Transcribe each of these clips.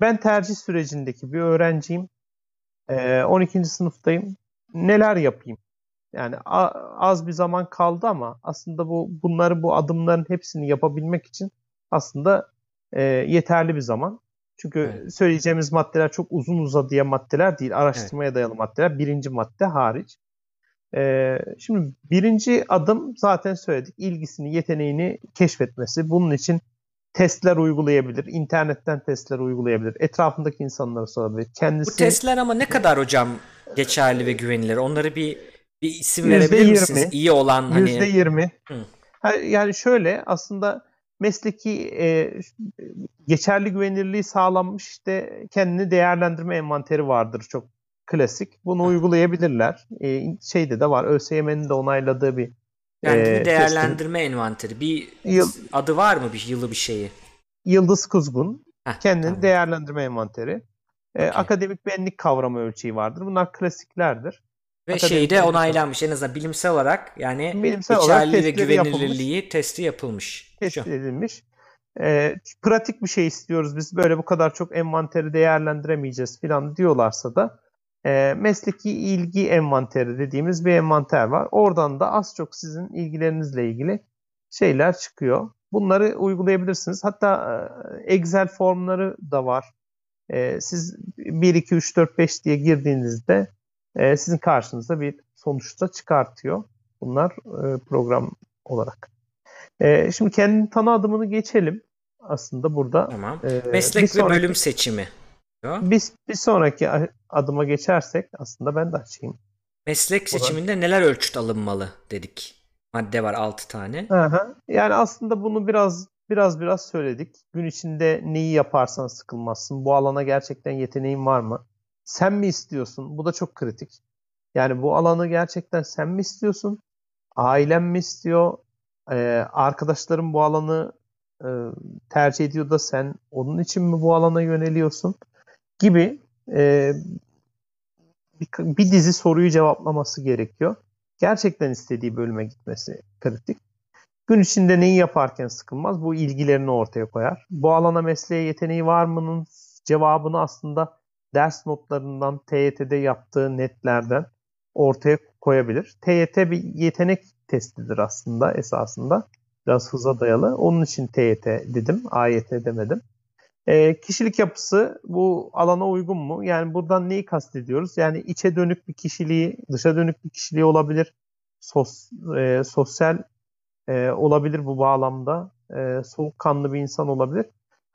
ben tercih sürecindeki bir öğrenciyim. E, 12. sınıftayım. Neler yapayım? Yani az bir zaman kaldı ama aslında bu bunları bu adımların hepsini yapabilmek için aslında e, yeterli bir zaman. Çünkü evet. söyleyeceğimiz maddeler çok uzun uzadıya maddeler değil. Araştırmaya evet. dayalı maddeler. Birinci madde hariç. Ee, şimdi birinci adım zaten söyledik. İlgisini, yeteneğini keşfetmesi. Bunun için testler uygulayabilir. internetten testler uygulayabilir. Etrafındaki insanlara sorabilir. Kendisi... Bu testler ama ne kadar hocam geçerli ve güvenilir? Onları bir bir isim verebilir misiniz? İyi olan hani. %20. Hı. Yani şöyle aslında mesleki e, geçerli güvenirliği sağlanmış işte kendini değerlendirme envanteri vardır çok klasik. Bunu uygulayabilirler. E, şeyde de var. ÖSYM'nin de onayladığı bir Kendini e, değerlendirme testin. envanteri. Bir Yıl, adı var mı bir yılı bir şeyi? Yıldız Kuzgun. Heh, kendini tamam. değerlendirme envanteri. E, okay. Akademik benlik kavramı ölçeği vardır. Bunlar klasiklerdir. Ve Akademik şeyde onaylanmış en azından bilimsel olarak yani bilimsel olarak ve güvenilirliği yapılmış. testi yapılmış. Test edilmiş. E, pratik bir şey istiyoruz biz böyle bu kadar çok envanteri değerlendiremeyeceğiz falan diyorlarsa da e, mesleki ilgi envanteri dediğimiz bir envanter var. Oradan da az çok sizin ilgilerinizle ilgili şeyler çıkıyor. Bunları uygulayabilirsiniz. Hatta e, Excel formları da var. E, siz 1, 2, 3, 4, 5 diye girdiğinizde e, sizin karşınıza bir sonuçta çıkartıyor. Bunlar e, program olarak. E, şimdi kendi tanı adımını geçelim aslında burada. Tamam. E, Meslek ve sonraki, bölüm seçimi. Biz bir sonraki adıma geçersek aslında ben de açayım. Meslek seçiminde neler ölçüt alınmalı dedik. Madde var 6 tane. Aha. Yani aslında bunu biraz biraz biraz söyledik. Gün içinde neyi yaparsan sıkılmazsın. Bu alana gerçekten yeteneğin var mı? Sen mi istiyorsun? Bu da çok kritik. Yani bu alanı gerçekten sen mi istiyorsun? Ailen mi istiyor? Ee, arkadaşların bu alanı e, tercih ediyor da sen onun için mi bu alana yöneliyorsun? Gibi e, bir, bir dizi soruyu cevaplaması gerekiyor. Gerçekten istediği bölüme gitmesi kritik. Gün içinde neyi yaparken sıkılmaz? Bu ilgilerini ortaya koyar. Bu alana mesleğe yeteneği var mı'nın cevabını aslında ders notlarından, TYT'de yaptığı netlerden ortaya koyabilir. TYT bir yetenek testidir aslında esasında. Biraz hıza dayalı. Onun için TYT dedim. AYT demedim. E, kişilik yapısı bu alana uygun mu? Yani buradan neyi kastediyoruz? Yani içe dönük bir kişiliği, dışa dönük bir kişiliği olabilir. Sos, e, sosyal e, olabilir bu bağlamda. E, soğukkanlı bir insan olabilir.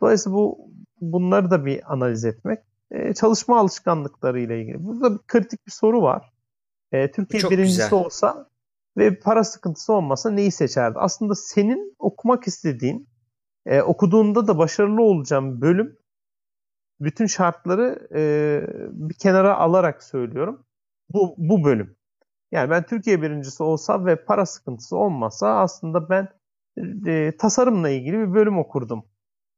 Dolayısıyla bu bunları da bir analiz etmek. E, çalışma alışkanlıkları ile ilgili. Burada bir kritik bir soru var. E, Türkiye Çok birincisi güzel. olsa ve para sıkıntısı olmasa neyi seçerdi? Aslında senin okumak istediğin e, okuduğunda da başarılı olacağım bölüm bütün şartları e, bir kenara alarak söylüyorum. Bu, bu bölüm. Yani ben Türkiye birincisi olsam ve para sıkıntısı olmasa aslında ben e, tasarımla ilgili bir bölüm okurdum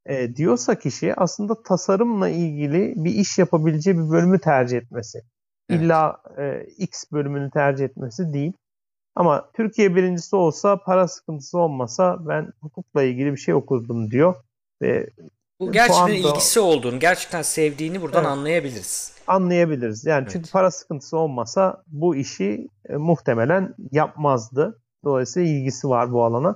e, diyorsa kişi aslında tasarımla ilgili bir iş yapabileceği bir bölümü tercih etmesi. Evet. İlla e, X bölümünü tercih etmesi değil. Ama Türkiye birincisi olsa para sıkıntısı olmasa ben hukukla ilgili bir şey okurdum diyor. Ve bu gerçekten anda, ilgisi olduğunu, gerçekten sevdiğini buradan evet, anlayabiliriz. Anlayabiliriz. Yani evet. çünkü para sıkıntısı olmasa bu işi e, muhtemelen yapmazdı. Dolayısıyla ilgisi var bu alana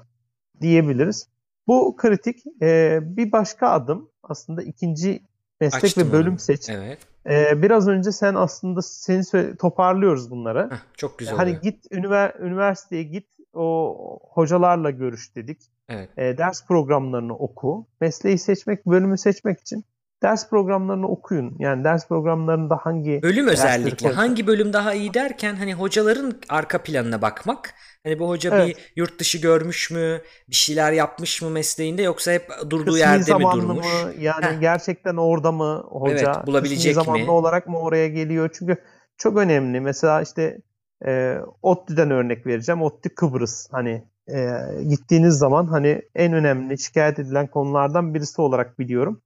diyebiliriz. Bu kritik. E, bir başka adım aslında ikinci meslek Açtım ve bölüm seç. Evet. Ee, biraz önce sen aslında seni toparlıyoruz bunları. Heh, çok güzel. Hani oluyor. git ünivers üniversiteye git o hocalarla görüş dedik. Evet. E, ders programlarını oku. Mesleği seçmek, bölümü seçmek için ders programlarını okuyun. Yani ders programlarında hangi bölüm özellikle hangi bölüm daha iyi derken hani hocaların arka planına bakmak. Hani bu hoca evet. bir yurt dışı görmüş mü? Bir şeyler yapmış mı mesleğinde yoksa hep durduğu Kısmi yerde mi durmuş? Mı? Yani Heh. gerçekten orada mı hoca? Evet, bulabilecek Kısmi zamanlı olarak mı oraya geliyor? Çünkü çok önemli. Mesela işte e, ODTÜ'den örnek vereceğim. ODTÜ Kıbrıs. Hani e, gittiğiniz zaman hani en önemli şikayet edilen konulardan birisi olarak biliyorum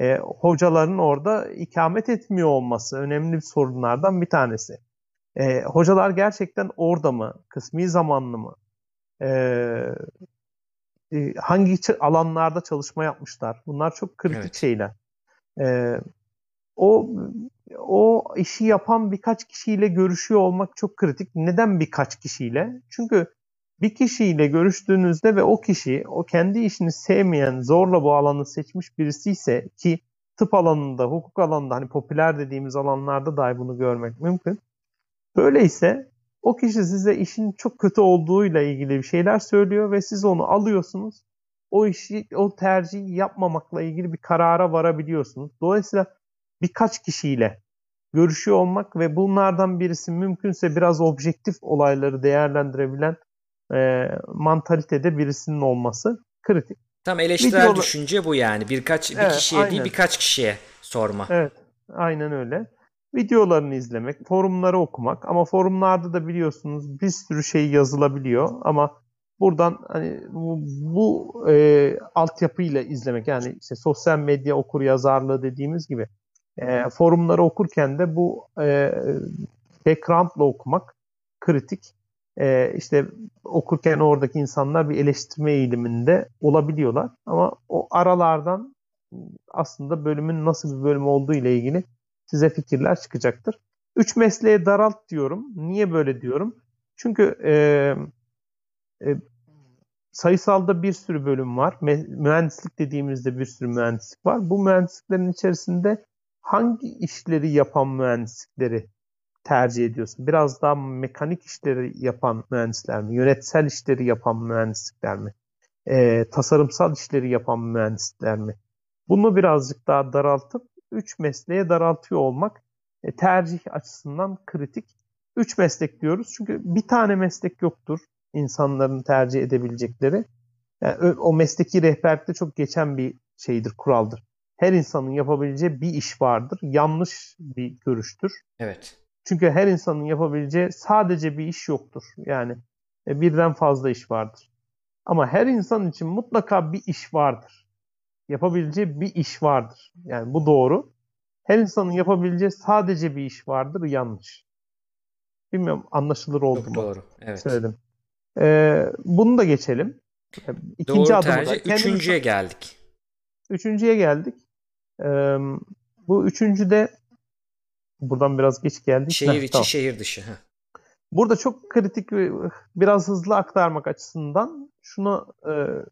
e, hocaların orada ikamet etmiyor olması önemli bir sorunlardan bir tanesi. E, hocalar gerçekten orada mı? Kısmi zamanlı mı? E, e, hangi alanlarda çalışma yapmışlar? Bunlar çok kritik evet. şeyler. E, o o işi yapan birkaç kişiyle görüşüyor olmak çok kritik. Neden birkaç kişiyle? Çünkü bir kişiyle görüştüğünüzde ve o kişi o kendi işini sevmeyen, zorla bu alanı seçmiş birisi ise ki tıp alanında, hukuk alanında hani popüler dediğimiz alanlarda dahi bunu görmek mümkün. Böyleyse o kişi size işin çok kötü olduğuyla ilgili bir şeyler söylüyor ve siz onu alıyorsunuz. O işi, o tercihi yapmamakla ilgili bir karara varabiliyorsunuz. Dolayısıyla birkaç kişiyle görüşüyor olmak ve bunlardan birisi mümkünse biraz objektif olayları değerlendirebilen e, mantalitede birisinin olması kritik. Tam eleştirel Videolar... düşünce bu yani. Birkaç bir evet, kişiye aynen. değil birkaç kişiye sorma. Evet. Aynen öyle. Videolarını izlemek, forumları okumak ama forumlarda da biliyorsunuz bir sürü şey yazılabiliyor ama buradan hani bu, bu e, altyapıyla izlemek yani işte sosyal medya okur yazarlığı dediğimiz gibi e, forumları okurken de bu e, background'la okumak kritik. E, işte okurken oradaki insanlar bir eleştirme eğiliminde olabiliyorlar. Ama o aralardan aslında bölümün nasıl bir bölüm olduğu ile ilgili size fikirler çıkacaktır. Üç mesleğe daralt diyorum. Niye böyle diyorum? Çünkü e, e, sayısalda bir sürü bölüm var. Mühendislik dediğimizde bir sürü mühendislik var. Bu mühendisliklerin içerisinde hangi işleri yapan mühendislikleri tercih ediyorsun? Biraz daha mekanik işleri yapan mühendisler mi? Yönetsel işleri yapan mühendislikler mi? E, tasarımsal işleri yapan mühendislikler mi? Bunu birazcık daha daraltıp üç mesleğe daraltıyor olmak e, tercih açısından kritik. Üç meslek diyoruz çünkü bir tane meslek yoktur insanların tercih edebilecekleri. Yani o mesleki rehberlikte çok geçen bir şeydir, kuraldır her insanın yapabileceği bir iş vardır. Yanlış bir görüştür. Evet. Çünkü her insanın yapabileceği sadece bir iş yoktur. Yani e, birden fazla iş vardır. Ama her insan için mutlaka bir iş vardır. Yapabileceği bir iş vardır. Yani bu doğru. Her insanın yapabileceği sadece bir iş vardır. Yanlış. Bilmiyorum anlaşılır oldu Çok mu? doğru. Evet. Söyledim. Ee, bunu da geçelim. İkinci doğru tercih. Üçüncüye geldik. Üçüncüye geldik. Ee, bu üçüncü de buradan biraz geç geldik. Şehir içi, tamam. şehir dışı. Heh. Burada çok kritik biraz hızlı aktarmak açısından şunu e,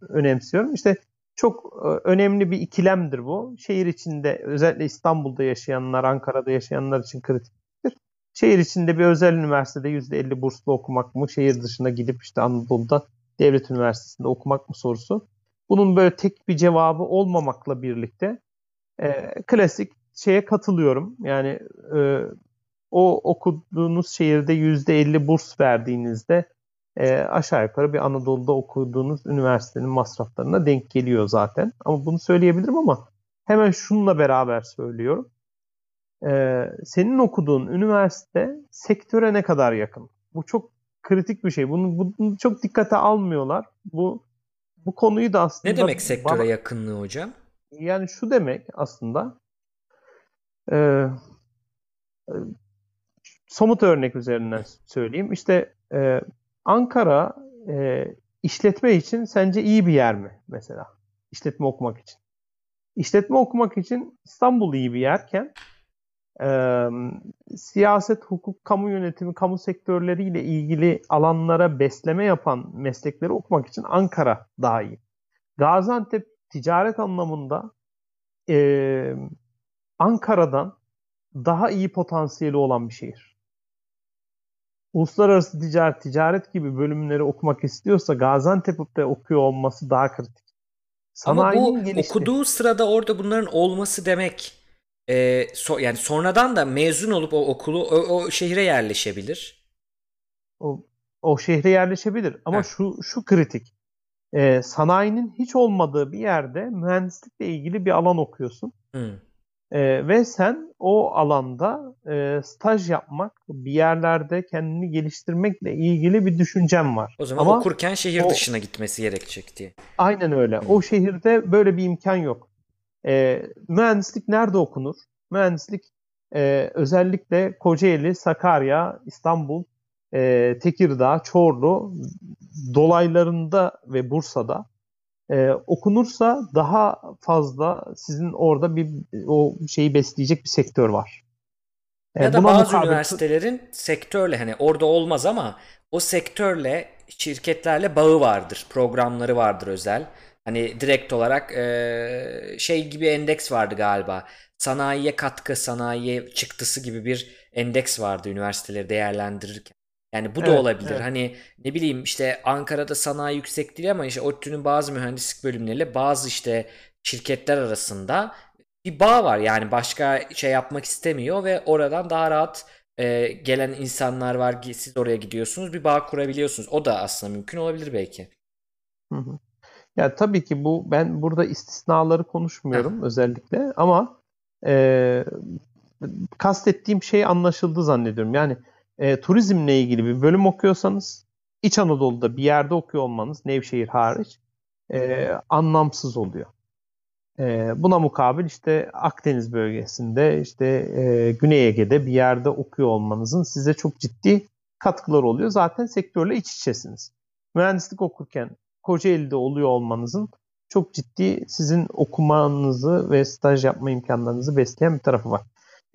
önemsiyorum. İşte çok e, önemli bir ikilemdir bu. Şehir içinde özellikle İstanbul'da yaşayanlar, Ankara'da yaşayanlar için kritiktir. Şehir içinde bir özel üniversitede %50 burslu okumak mı? Şehir dışına gidip işte Anadolu'da devlet üniversitesinde okumak mı sorusu. Bunun böyle tek bir cevabı olmamakla birlikte e, klasik şeye katılıyorum. Yani e, o okuduğunuz şehirde %50 burs verdiğinizde e, aşağı yukarı bir Anadolu'da okuduğunuz üniversitenin masraflarına denk geliyor zaten. Ama bunu söyleyebilirim ama hemen şununla beraber söylüyorum. E, senin okuduğun üniversite sektöre ne kadar yakın? Bu çok kritik bir şey. Bunu, bunu çok dikkate almıyorlar. Bu bu konuyu da aslında... Ne demek sektöre bana, yakınlığı hocam? Yani şu demek aslında e, e, somut örnek üzerinden söyleyeyim. İşte e, Ankara e, işletme için sence iyi bir yer mi mesela? İşletme okumak için. İşletme okumak için İstanbul iyi bir yerken e, siyaset, hukuk, kamu yönetimi, kamu sektörleriyle ilgili alanlara besleme yapan meslekleri okumak için Ankara daha iyi. Gaziantep ticaret anlamında e, Ankara'dan daha iyi potansiyeli olan bir şehir. Uluslararası ticaret, ticaret gibi bölümleri okumak istiyorsa Gaziantep'te okuyor olması daha kritik. Sanayinin Ama bu gelişti. okuduğu sırada orada bunların olması demek e, so, yani sonradan da mezun olup o okulu o, o şehre yerleşebilir. O, o şehre yerleşebilir ama Heh. şu şu kritik e, sanayinin hiç olmadığı bir yerde mühendislikle ilgili bir alan okuyorsun. Hmm. E, ve sen o alanda e, staj yapmak, bir yerlerde kendini geliştirmekle ilgili bir düşüncem var. O zaman Ama okurken şehir o, dışına gitmesi gerekecek diye. Aynen öyle. O şehirde böyle bir imkan yok. E, mühendislik nerede okunur? Mühendislik e, özellikle Kocaeli, Sakarya, İstanbul, e, Tekirdağ, Çorlu dolaylarında ve Bursa'da e, okunursa daha fazla sizin orada bir o şeyi besleyecek bir sektör var. E, ya da bazı mukabil... üniversitelerin sektörle hani orada olmaz ama o sektörle şirketlerle bağı vardır. Programları vardır özel. Hani direkt olarak e, şey gibi endeks vardı galiba. Sanayiye katkı, sanayiye çıktısı gibi bir endeks vardı üniversiteleri değerlendirirken. Yani bu da evet, olabilir. Evet. Hani ne bileyim işte Ankara'da sanayi yüksek değil ama işte ODTÜ'nün bazı mühendislik bölümleriyle bazı işte şirketler arasında bir bağ var. Yani başka şey yapmak istemiyor ve oradan daha rahat e, gelen insanlar var. Siz oraya gidiyorsunuz. Bir bağ kurabiliyorsunuz. O da aslında mümkün olabilir belki. Hı hı. Ya tabii ki bu ben burada istisnaları konuşmuyorum Heh. özellikle ama e, kastettiğim şey anlaşıldı zannediyorum. Yani e, turizmle ilgili bir bölüm okuyorsanız İç Anadolu'da bir yerde okuyor olmanız Nevşehir hariç e, anlamsız oluyor. E, buna mukabil işte Akdeniz bölgesinde işte e, Güney Ege'de bir yerde okuyor olmanızın size çok ciddi katkılar oluyor. Zaten sektörle iç içesiniz. Mühendislik okurken Kocaeli'de oluyor olmanızın çok ciddi sizin okumanızı ve staj yapma imkanlarınızı besleyen bir tarafı var.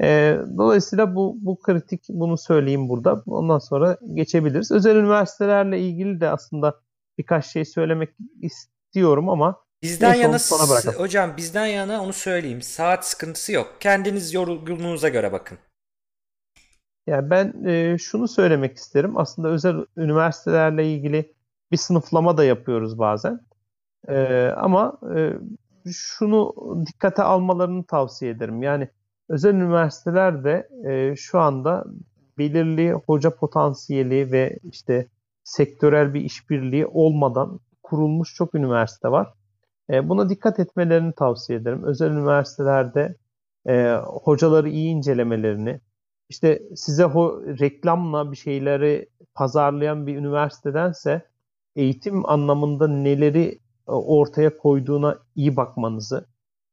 E, dolayısıyla bu, bu kritik bunu söyleyeyim burada. Ondan sonra geçebiliriz. Özel üniversitelerle ilgili de aslında birkaç şey söylemek istiyorum ama Bizden yana hocam bizden yana onu söyleyeyim. Saat sıkıntısı yok. Kendiniz yorgunluğunuza göre bakın. Yani ben e, şunu söylemek isterim. Aslında özel üniversitelerle ilgili bir sınıflama da yapıyoruz bazen. E, ama e, şunu dikkate almalarını tavsiye ederim. Yani özel üniversiteler de e, şu anda belirli hoca potansiyeli ve işte sektörel bir işbirliği olmadan kurulmuş çok üniversite var. E, buna dikkat etmelerini tavsiye ederim. Özel üniversitelerde e, hocaları iyi incelemelerini, işte size ho- reklamla bir şeyleri pazarlayan bir üniversitedense eğitim anlamında neleri e, ortaya koyduğuna iyi bakmanızı,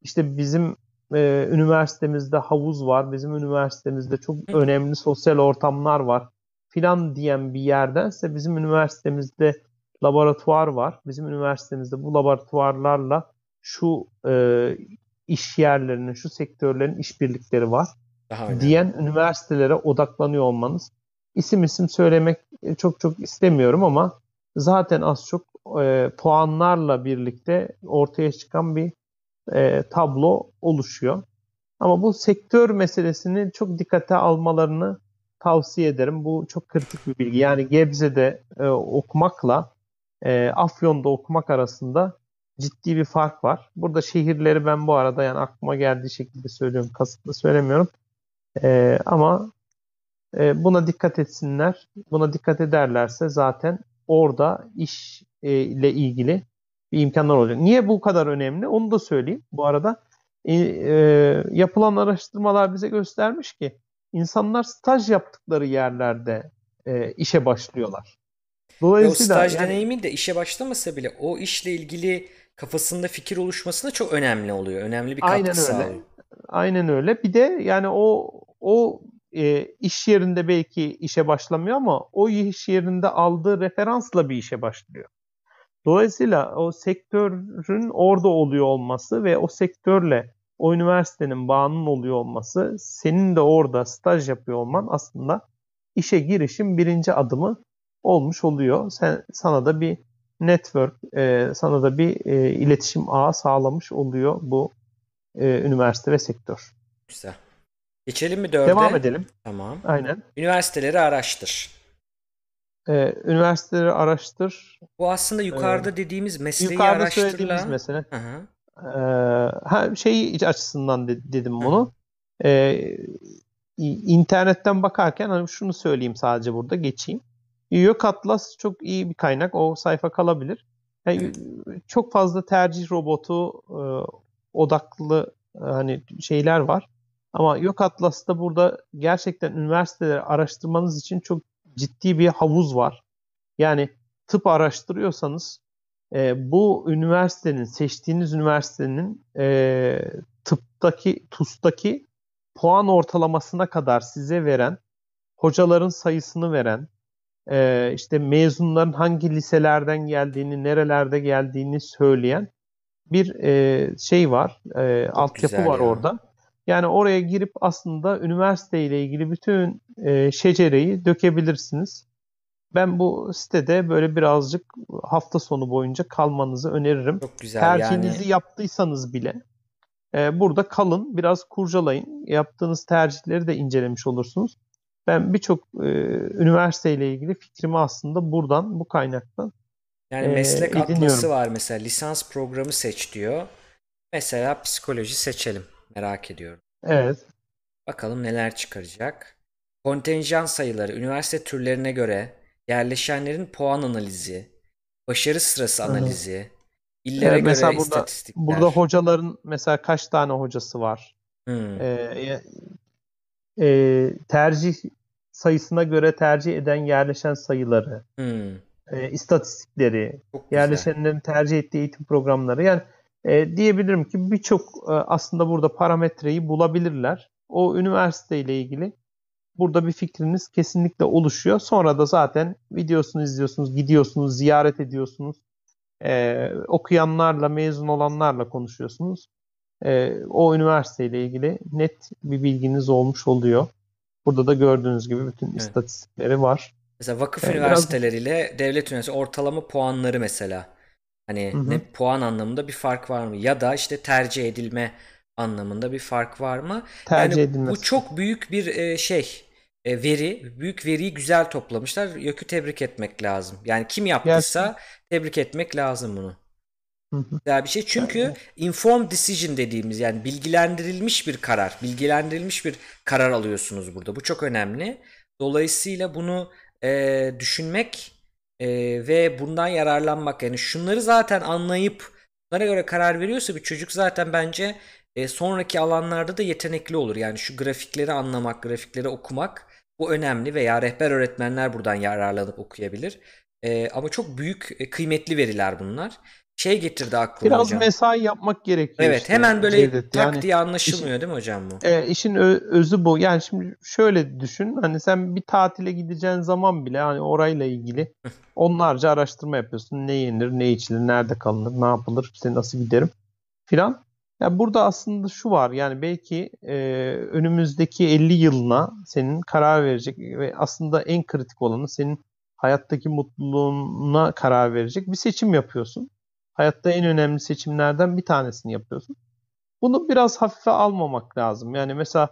işte bizim e, üniversitemizde havuz var, bizim üniversitemizde çok önemli sosyal ortamlar var filan diyen bir yerdense bizim üniversitemizde laboratuvar var. Bizim üniversitemizde bu laboratuvarlarla şu e, iş yerlerinin, şu sektörlerin işbirlikleri var Daha diyen üniversitelere odaklanıyor olmanız. İsim isim söylemek çok çok istemiyorum ama zaten az çok e, puanlarla birlikte ortaya çıkan bir e, tablo oluşuyor. Ama bu sektör meselesini çok dikkate almalarını tavsiye ederim. Bu çok kritik bir bilgi. Yani Gebze'de e, okumakla e, Afyon'da okumak arasında ciddi bir fark var. Burada şehirleri ben bu arada yani aklıma geldiği şekilde söylüyorum. Kasıtlı söylemiyorum. E, ama e, buna dikkat etsinler. Buna dikkat ederlerse zaten orada iş e, ile ilgili bir imkanlar olacak. Niye bu kadar önemli? Onu da söyleyeyim. Bu arada e, e, yapılan araştırmalar bize göstermiş ki insanlar staj yaptıkları yerlerde e, işe başlıyorlar. Dolayısıyla o staj yani, deneyimi de işe başlamasa bile o işle ilgili kafasında fikir oluşmasına çok önemli oluyor. Önemli bir katkı aynen sağlıyor. Öyle. Aynen öyle. Bir de yani o o e, iş yerinde belki işe başlamıyor ama o iş yerinde aldığı referansla bir işe başlıyor. Dolayısıyla o sektörün orada oluyor olması ve o sektörle o üniversitenin bağının oluyor olması, senin de orada staj yapıyor olman aslında işe girişin birinci adımı olmuş oluyor. Sen sana da bir network, e, sana da bir e, iletişim ağı sağlamış oluyor bu e, üniversite ve sektör. Güzel. Geçelim mi dörde? Devam edelim. Tamam. Aynen. Üniversiteleri araştır. Ee, üniversiteleri araştır. Bu aslında yukarıda ee, dediğimiz mesleği yukarıda araştırla. Yukarıda söylediğimiz mesele. Hı hı. Ee, ha, şey açısından de, dedim bunu. Ee, internetten bakarken hani şunu söyleyeyim sadece burada geçeyim. Yok Atlas çok iyi bir kaynak. O sayfa kalabilir. Yani çok fazla tercih robotu e, odaklı e, hani şeyler var. Ama Yok Atlas'ta burada gerçekten üniversiteleri araştırmanız için çok ciddi bir havuz var. Yani tıp araştırıyorsanız e, bu üniversitenin, seçtiğiniz üniversitenin e, tıptaki, TUS'taki puan ortalamasına kadar size veren, hocaların sayısını veren, e, işte mezunların hangi liselerden geldiğini, nerelerde geldiğini söyleyen bir e, şey var, e, altyapı var ya. orada. Yani oraya girip aslında üniversite ile ilgili bütün e, şecereyi dökebilirsiniz. Ben bu sitede böyle birazcık hafta sonu boyunca kalmanızı öneririm. Çok güzel Tercihinizi yani. yaptıysanız bile e, burada kalın, biraz kurcalayın. Yaptığınız tercihleri de incelemiş olursunuz. Ben birçok e, üniversite ile ilgili fikrimi aslında buradan, bu kaynaktan yani meslek e, atlası var mesela lisans programı seç diyor. Mesela psikoloji seçelim. Merak ediyorum. Evet. Bakalım neler çıkaracak. Kontenjan sayıları, üniversite türlerine göre yerleşenlerin puan analizi, başarı sırası analizi, Hı-hı. illere evet, mesela göre burada, istatistikler. Burada hocaların mesela kaç tane hocası var? Hmm. Ee, e, tercih sayısına göre tercih eden yerleşen sayıları, hmm. e, istatistikleri, yerleşenlerin tercih ettiği eğitim programları. Yani e, diyebilirim ki birçok e, aslında burada parametreyi bulabilirler. O üniversite ile ilgili burada bir fikriniz kesinlikle oluşuyor. Sonra da zaten videosunu izliyorsunuz, gidiyorsunuz, ziyaret ediyorsunuz. E, okuyanlarla, mezun olanlarla konuşuyorsunuz. E, o üniversite ile ilgili net bir bilginiz olmuş oluyor. Burada da gördüğünüz gibi bütün evet. istatistikleri var. Mesela vakıf ee, üniversiteleriyle biraz... devlet üniversitesi ortalama puanları mesela. Hani Hı-hı. ne puan anlamında bir fark var mı? Ya da işte tercih edilme anlamında bir fark var mı? Tercih yani edilmesi. Bu çok büyük bir e, şey e, veri, büyük veriyi güzel toplamışlar. YÖK'ü tebrik etmek lazım. Yani kim yaptıysa Gerçekten. tebrik etmek lazım bunu. Güzel bir şey. Çünkü informed decision dediğimiz yani bilgilendirilmiş bir karar, bilgilendirilmiş bir karar alıyorsunuz burada. Bu çok önemli. Dolayısıyla bunu e, düşünmek e, ve bundan yararlanmak yani şunları zaten anlayıp bunlara göre karar veriyorsa bir çocuk zaten bence e, sonraki alanlarda da yetenekli olur. Yani şu grafikleri anlamak, grafikleri okumak bu önemli veya rehber öğretmenler buradan yararlanıp okuyabilir. E, ama çok büyük e, kıymetli veriler bunlar şey getirdi aklıma Biraz hocam. mesai yapmak gerekiyor. Evet işte, hemen böyle Cevdet. tak yani diye anlaşılmıyor işin, değil mi hocam bu? E, işin özü bu. Yani şimdi şöyle düşün. Hani sen bir tatile gideceğin zaman bile hani orayla ilgili onlarca araştırma yapıyorsun. Ne yenir, ne içilir, nerede kalınır, ne yapılır, işte nasıl giderim filan. Yani burada aslında şu var yani belki e, önümüzdeki 50 yılına senin karar verecek ve aslında en kritik olanı senin hayattaki mutluluğuna karar verecek bir seçim yapıyorsun hayatta en önemli seçimlerden bir tanesini yapıyorsun. Bunu biraz hafife almamak lazım. Yani mesela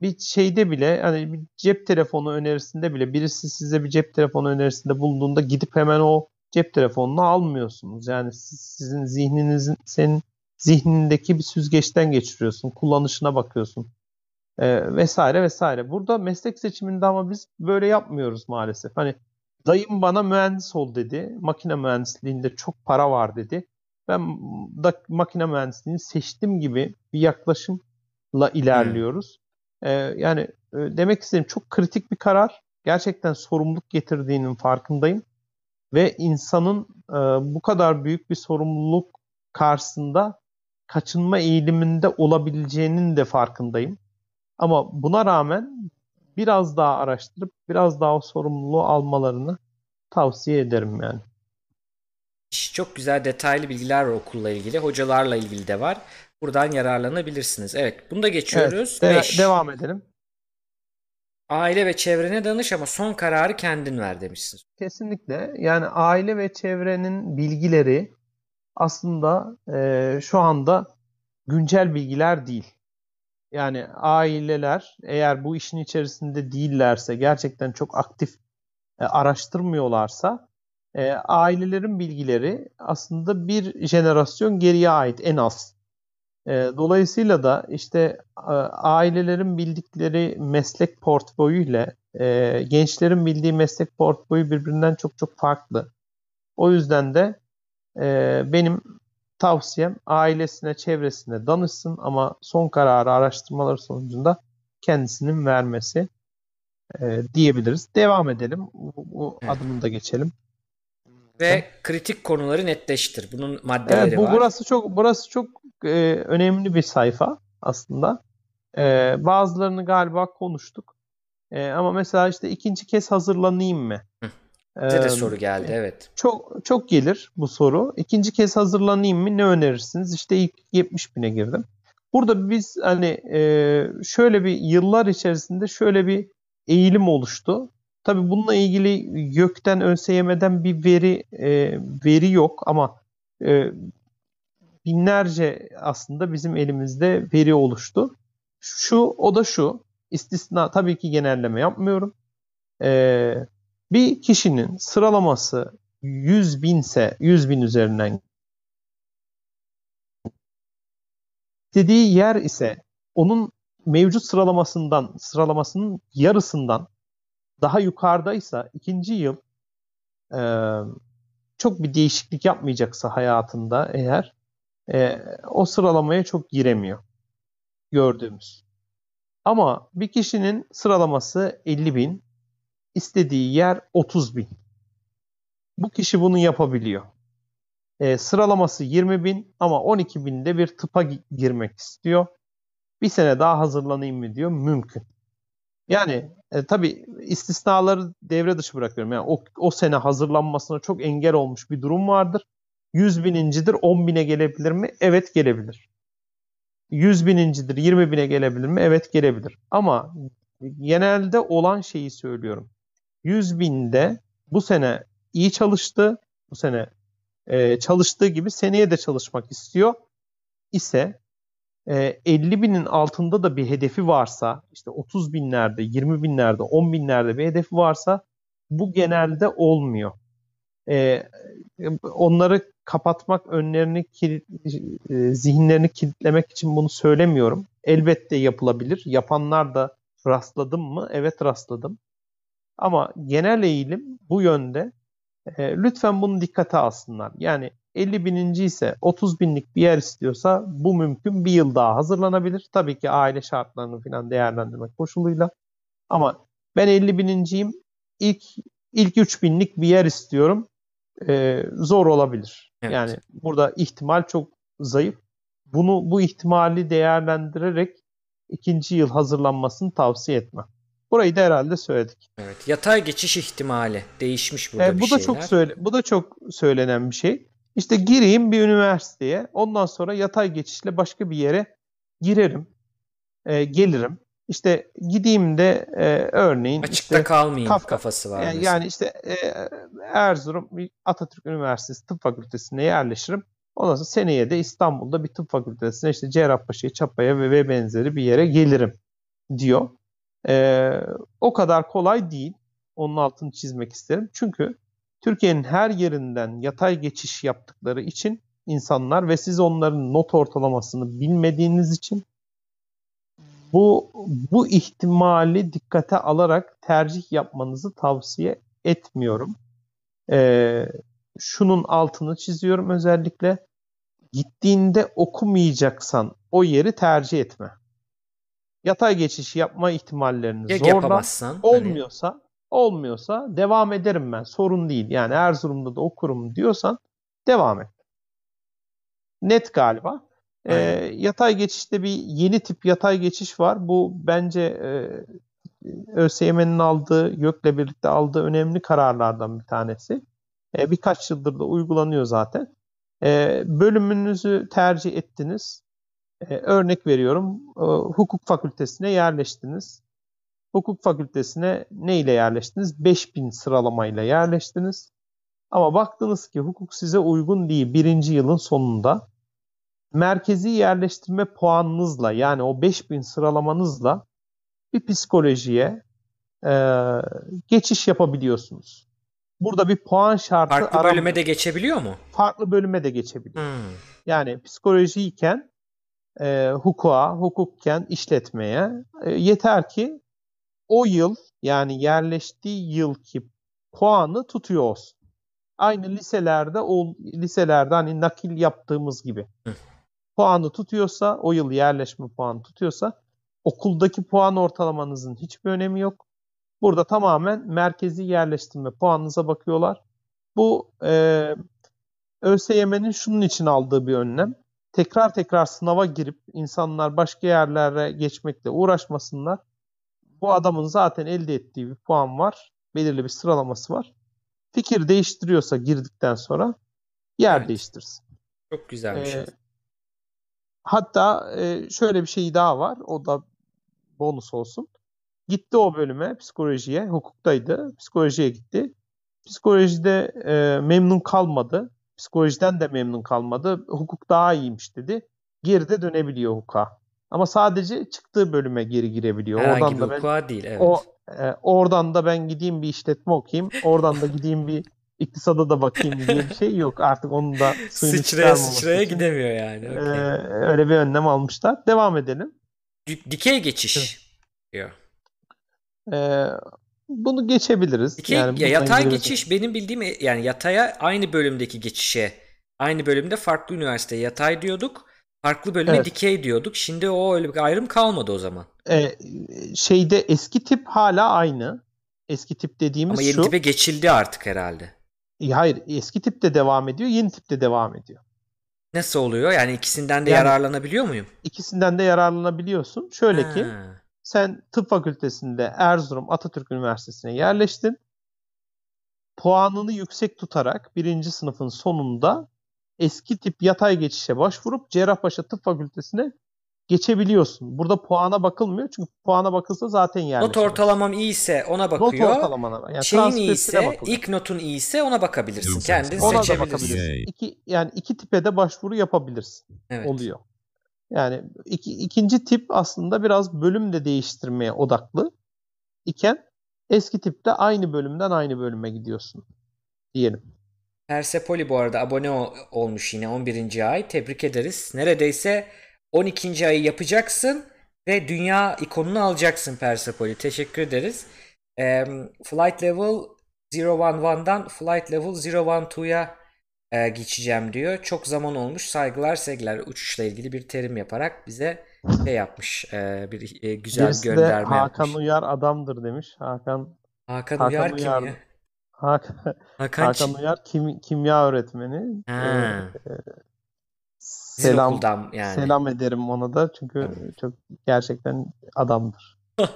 bir şeyde bile hani bir cep telefonu önerisinde bile birisi size bir cep telefonu önerisinde bulunduğunda gidip hemen o cep telefonunu almıyorsunuz. Yani siz, sizin zihninizin senin zihnindeki bir süzgeçten geçiriyorsun. Kullanışına bakıyorsun. Ee, vesaire vesaire. Burada meslek seçiminde ama biz böyle yapmıyoruz maalesef. Hani Dayım bana mühendis ol dedi. Makine mühendisliğinde çok para var dedi. Ben da makine mühendisliğini seçtim gibi bir yaklaşımla ilerliyoruz. Hmm. Ee, yani e, demek istediğim çok kritik bir karar. Gerçekten sorumluluk getirdiğinin farkındayım. Ve insanın e, bu kadar büyük bir sorumluluk karşısında kaçınma eğiliminde olabileceğinin de farkındayım. Ama buna rağmen biraz daha araştırıp biraz daha o sorumluluğu almalarını tavsiye ederim yani. Çok güzel detaylı bilgiler var okulla ilgili. Hocalarla ilgili de var. Buradan yararlanabilirsiniz. Evet bunu da geçiyoruz. Evet, de- devam edelim. Aile ve çevrene danış ama son kararı kendin ver demişsin. Kesinlikle. Yani aile ve çevrenin bilgileri aslında e, şu anda güncel bilgiler değil. Yani aileler eğer bu işin içerisinde değillerse, gerçekten çok aktif e, araştırmıyorlarsa e, ailelerin bilgileri aslında bir jenerasyon geriye ait en az. E, dolayısıyla da işte e, ailelerin bildikleri meslek portföyü ile e, gençlerin bildiği meslek portföyü birbirinden çok çok farklı. O yüzden de e, benim tavsiyem ailesine, çevresine danışsın ama son kararı araştırmaları sonucunda kendisinin vermesi e, diyebiliriz. Devam edelim. Bu, bu evet. adımını da geçelim. Ve kritik konuları netleştir. Bunun maddeleri evet, bu, var. Burası çok burası çok e, önemli bir sayfa aslında. E, bazılarını galiba konuştuk. E, ama mesela işte ikinci kez hazırlanayım mı? Bize de soru geldi evet. Çok çok gelir bu soru. İkinci kez hazırlanayım mı? Ne önerirsiniz? İşte ilk 70 bine girdim. Burada biz hani e, şöyle bir yıllar içerisinde şöyle bir eğilim oluştu. Tabii bununla ilgili gökten ÖSYM'den bir veri e, veri yok ama e, binlerce aslında bizim elimizde veri oluştu. Şu o da şu istisna tabii ki genelleme yapmıyorum. E, bir kişinin sıralaması 100 binse 100 bin üzerinden istediği yer ise onun mevcut sıralamasından sıralamasının yarısından daha yukarıdaysa ikinci yıl e, çok bir değişiklik yapmayacaksa hayatında eğer e, o sıralamaya çok giremiyor gördüğümüz. Ama bir kişinin sıralaması 50 bin, istediği yer 30 bin. Bu kişi bunu yapabiliyor. E, sıralaması 20 bin ama 12 binde bir tıpa girmek istiyor. Bir sene daha hazırlanayım mı diyor. Mümkün. Yani e, tabii istisnaları devre dışı bırakıyorum. Yani o, o sene hazırlanmasına çok engel olmuş bir durum vardır. 100 binincidir 10 bine gelebilir mi? Evet gelebilir. 100 binincidir 20 bine gelebilir mi? Evet gelebilir. Ama genelde olan şeyi söylüyorum. 100 binde bu sene iyi çalıştı. Bu sene e, çalıştığı gibi seneye de çalışmak istiyor ise e, 50 binin altında da bir hedefi varsa işte 30 binlerde, 20 binlerde, 10 binlerde bir hedefi varsa bu genelde olmuyor. E, onları kapatmak, önlerini kilit, e, zihinlerini kilitlemek için bunu söylemiyorum. Elbette yapılabilir. Yapanlar da rastladım mı? Evet rastladım. Ama genel eğilim bu yönde. E, lütfen bunu dikkate alsınlar. Yani 50 bininci ise 30 binlik bir yer istiyorsa bu mümkün. Bir yıl daha hazırlanabilir. Tabii ki aile şartlarını falan değerlendirmek koşuluyla. Ama ben 50 bininciyim. İlk ilk 3 binlik bir yer istiyorum. Ee, zor olabilir. Evet. Yani burada ihtimal çok zayıf. Bunu bu ihtimali değerlendirerek ikinci yıl hazırlanmasını tavsiye etmem. Burayı da herhalde söyledik. Evet. Yatay geçiş ihtimali değişmiş burada ee, bu bir da çok söyle bu da çok söylenen bir şey. İşte gireyim bir üniversiteye. Ondan sonra yatay geçişle başka bir yere girerim. E, gelirim. İşte gideyim de e, örneğin açıkta işte, kalmayayım Kafka, kafası var. Yani, yani işte e, Erzurum Atatürk Üniversitesi Tıp Fakültesine yerleşirim. Ondan sonra seneye de İstanbul'da bir tıp fakültesine işte Cerrahpaşa'ya, Çapa'ya ve, ve benzeri bir yere gelirim diyor. E, o kadar kolay değil. Onun altını çizmek isterim. Çünkü Türkiye'nin her yerinden yatay geçiş yaptıkları için insanlar ve siz onların not ortalamasını bilmediğiniz için bu bu ihtimali dikkate alarak tercih yapmanızı tavsiye etmiyorum. Ee, şunun altını çiziyorum özellikle. Gittiğinde okumayacaksan o yeri tercih etme. Yatay geçiş yapma ihtimallerini ya zorla. Hani olmuyorsa hani... olmuyorsa devam ederim ben. Sorun değil. Yani Erzurum'da da okurum diyorsan devam et. Net galiba. E, yatay geçişte bir yeni tip yatay geçiş var. Bu bence e, ÖSYM'nin aldığı, YÖK'le birlikte aldığı önemli kararlardan bir tanesi. E, birkaç yıldır da uygulanıyor zaten. E, bölümünüzü tercih ettiniz. E, örnek veriyorum, e, hukuk fakültesine yerleştiniz. Hukuk fakültesine ne ile yerleştiniz? 5000 sıralamayla yerleştiniz. Ama baktınız ki hukuk size uygun değil birinci yılın sonunda merkezi yerleştirme puanınızla yani o 5000 sıralamanızla bir psikolojiye e, geçiş yapabiliyorsunuz. Burada bir puan şartı Farklı aram- bölüme de geçebiliyor mu? Farklı bölüme de geçebiliyor. Hmm. Yani psikolojiyken e, hukuka, hukukken işletmeye e, yeter ki o yıl yani yerleştiği yılki puanı tutuyor olsun. Aynı liselerde o liselerde hani nakil yaptığımız gibi. Puanı tutuyorsa, o yıl yerleşme puanı tutuyorsa okuldaki puan ortalamanızın hiçbir önemi yok. Burada tamamen merkezi yerleştirme puanınıza bakıyorlar. Bu e, ÖSYM'nin şunun için aldığı bir önlem. Tekrar tekrar sınava girip insanlar başka yerlere geçmekle uğraşmasınlar. Bu adamın zaten elde ettiği bir puan var. Belirli bir sıralaması var. fikir değiştiriyorsa girdikten sonra yer evet. değiştirsin. Çok güzel bir şey. Ee, hatta e, şöyle bir şey daha var. O da bonus olsun. Gitti o bölüme psikolojiye. Hukuktaydı. Psikolojiye gitti. Psikolojide e, memnun kalmadı. Psikolojiden de memnun kalmadı. Hukuk daha iyiymiş dedi. Geri de dönebiliyor hukuka. Ama sadece çıktığı bölüme geri girebiliyor. Herhangi oradan da ben, değil evet. O, e, oradan da ben gideyim bir işletme okuyayım. Oradan da gideyim bir iktisada da bakayım diye bir şey yok. Artık onun da suyunu sıçraya sıçraya için. gidemiyor yani. Okay. Ee, öyle bir önlem almışlar. Devam edelim. D- dikey geçiş diyor. Ee, bunu geçebiliriz. Dikey, yani ya yatay geçiş benim bildiğim yani yataya aynı bölümdeki geçişe aynı bölümde farklı üniversiteye yatay diyorduk. Farklı bölüme evet. dikey diyorduk. Şimdi o öyle bir ayrım kalmadı o zaman. Ee, şeyde eski tip hala aynı. Eski tip dediğimiz Ama yeni şu. tipe geçildi artık herhalde. Hayır eski tip de devam ediyor. Yeni tip de devam ediyor. Nasıl oluyor? Yani ikisinden de yani, yararlanabiliyor muyum? İkisinden de yararlanabiliyorsun. Şöyle ha. ki sen tıp fakültesinde Erzurum Atatürk Üniversitesi'ne yerleştin. Puanını yüksek tutarak birinci sınıfın sonunda eski tip yatay geçişe başvurup Cerrahpaşa Tıp Fakültesi'ne geçebiliyorsun. Burada puana bakılmıyor çünkü puana bakılsa zaten yerleşir. Not ortalamam iyiyse ona bakıyor. Not ortalamana. Yani Şeyin iyiyse, ilk notun iyiyse ona bakabilirsin. Kendin ona seçebilirsin. İki, yani iki tipe de başvuru yapabilirsin. Evet. Oluyor. Yani iki, ikinci tip aslında biraz bölüm de değiştirmeye odaklı iken eski tipte aynı bölümden aynı bölüme gidiyorsun diyelim. Persepoli bu arada abone ol- olmuş yine 11. ay. Tebrik ederiz. Neredeyse 12. ayı yapacaksın ve dünya ikonunu alacaksın Persepoli. Teşekkür ederiz. E, flight Level 011'dan Flight Level 012'ya e, geçeceğim diyor. Çok zaman olmuş. Saygılar sevgiler. Uçuşla ilgili bir terim yaparak bize şey yapmış. E, bir e, güzel Birisi gönderme de Hakan yapmış. Uyar adamdır demiş. Hakan Hakan, Hakan Uyar, Uyar kim ya? Hakan, Hakan, Hakan Uyar kim, kimya öğretmeni. Ee, selam yani. selam ederim ona da çünkü çok gerçekten adamdır.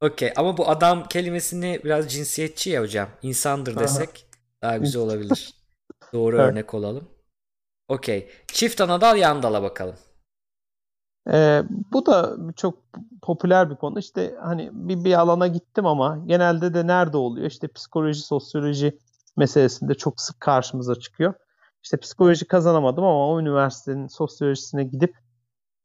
Okey ama bu adam kelimesini biraz cinsiyetçi ya hocam. İnsandır desek daha güzel olabilir. Doğru evet. örnek olalım. Okey. Çift anadal yan dala bakalım. Ee, bu da çok popüler bir konu. İşte hani bir, bir alana gittim ama genelde de nerede oluyor? İşte psikoloji, sosyoloji meselesinde çok sık karşımıza çıkıyor. İşte psikoloji kazanamadım ama o üniversitenin sosyolojisine gidip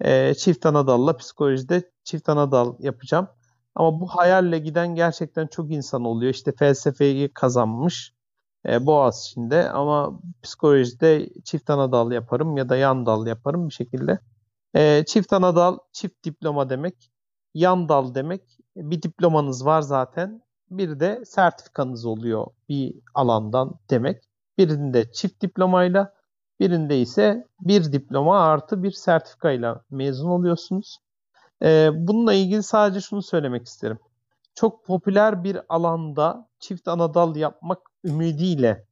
e, çift anadalla psikolojide çift anadal yapacağım. Ama bu hayalle giden gerçekten çok insan oluyor. İşte felsefeyi kazanmış e, Boğaziçi'nde ama psikolojide çift anadal yaparım ya da yan dal yaparım bir şekilde. E, çift anadal, çift diploma demek. Yan dal demek. Bir diplomanız var zaten. Bir de sertifikanız oluyor bir alandan demek. Birinde çift diplomayla, birinde ise bir diploma artı bir sertifikayla mezun oluyorsunuz. E, bununla ilgili sadece şunu söylemek isterim. Çok popüler bir alanda çift anadal yapmak ümidiyle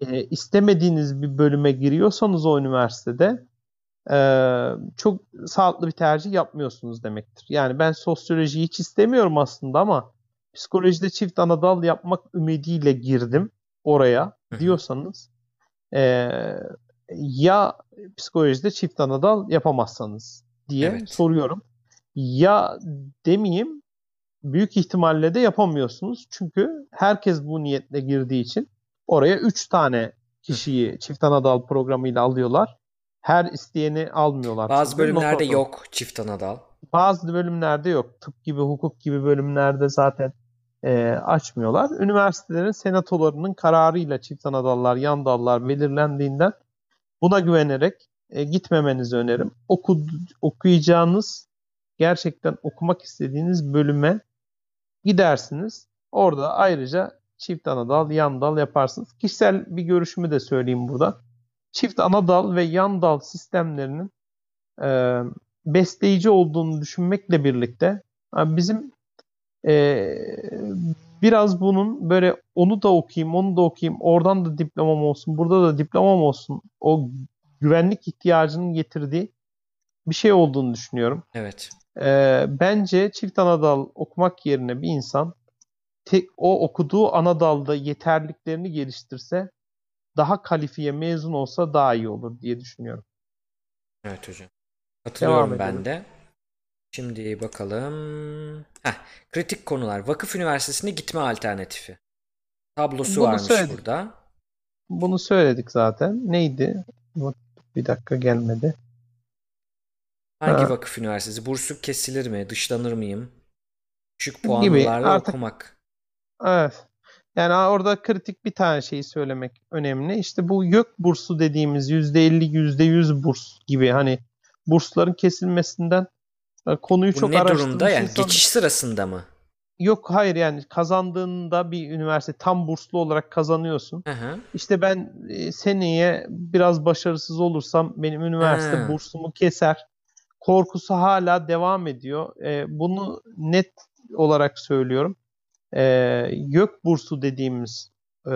e, istemediğiniz bir bölüme giriyorsanız o üniversitede e, çok sağlıklı bir tercih yapmıyorsunuz demektir. Yani ben sosyolojiyi hiç istemiyorum aslında ama psikolojide çift anadal yapmak ümidiyle girdim oraya diyorsanız e, ya psikolojide çift anadal yapamazsanız diye evet. soruyorum. Ya demeyeyim büyük ihtimalle de yapamıyorsunuz. Çünkü herkes bu niyetle girdiği için oraya 3 tane kişiyi çift anadal programıyla alıyorlar. Her isteyeni almıyorlar. Bazı bölümlerde Not yok çift anadal. Bazı bölümlerde yok. Tıp gibi, hukuk gibi bölümlerde zaten e, açmıyorlar. Üniversitelerin senatolarının kararıyla çift anadallar, yan dallar belirlendiğinden buna güvenerek e, gitmemenizi öneririm. Oku, okuyacağınız, gerçekten okumak istediğiniz bölüme gidersiniz. Orada ayrıca çift ana dal, yan dal yaparsınız. Kişisel bir görüşümü de söyleyeyim burada. Çift ana dal ve yan dal sistemlerinin e, besleyici olduğunu düşünmekle birlikte bizim e, biraz bunun böyle onu da okuyayım, onu da okuyayım, oradan da diplomam olsun, burada da diplomam olsun. O güvenlik ihtiyacının getirdiği bir şey olduğunu düşünüyorum. Evet. E, bence çift anadal okumak yerine bir insan te, o okuduğu ana dalda yeterliklerini geliştirse daha kalifiye mezun olsa daha iyi olur diye düşünüyorum. Evet hocam. Katılıyorum ben de. Şimdi bakalım. Heh, kritik konular. Vakıf Üniversitesi'ne gitme alternatifi. Tablosu Bunu varmış söyledik. burada. Bunu söyledik zaten. Neydi? Bir dakika gelmedi. Hangi ha. vakıf üniversitesi? Bursluk kesilir mi? Dışlanır mıyım? Düşük puanlarla artık, okumak. Evet. Yani orada kritik bir tane şeyi söylemek önemli. İşte bu YÖK bursu dediğimiz %50 %100 burs gibi hani bursların kesilmesinden e, konuyu bu çok ne durumda yani insan... geçiş sırasında mı? Yok hayır yani kazandığında bir üniversite tam burslu olarak kazanıyorsun. Hı hı. İşte ben e, seneye biraz başarısız olursam benim üniversite hı. bursumu keser. Korkusu hala devam ediyor. E, bunu net olarak söylüyorum. E, YÖK bursu dediğimiz e,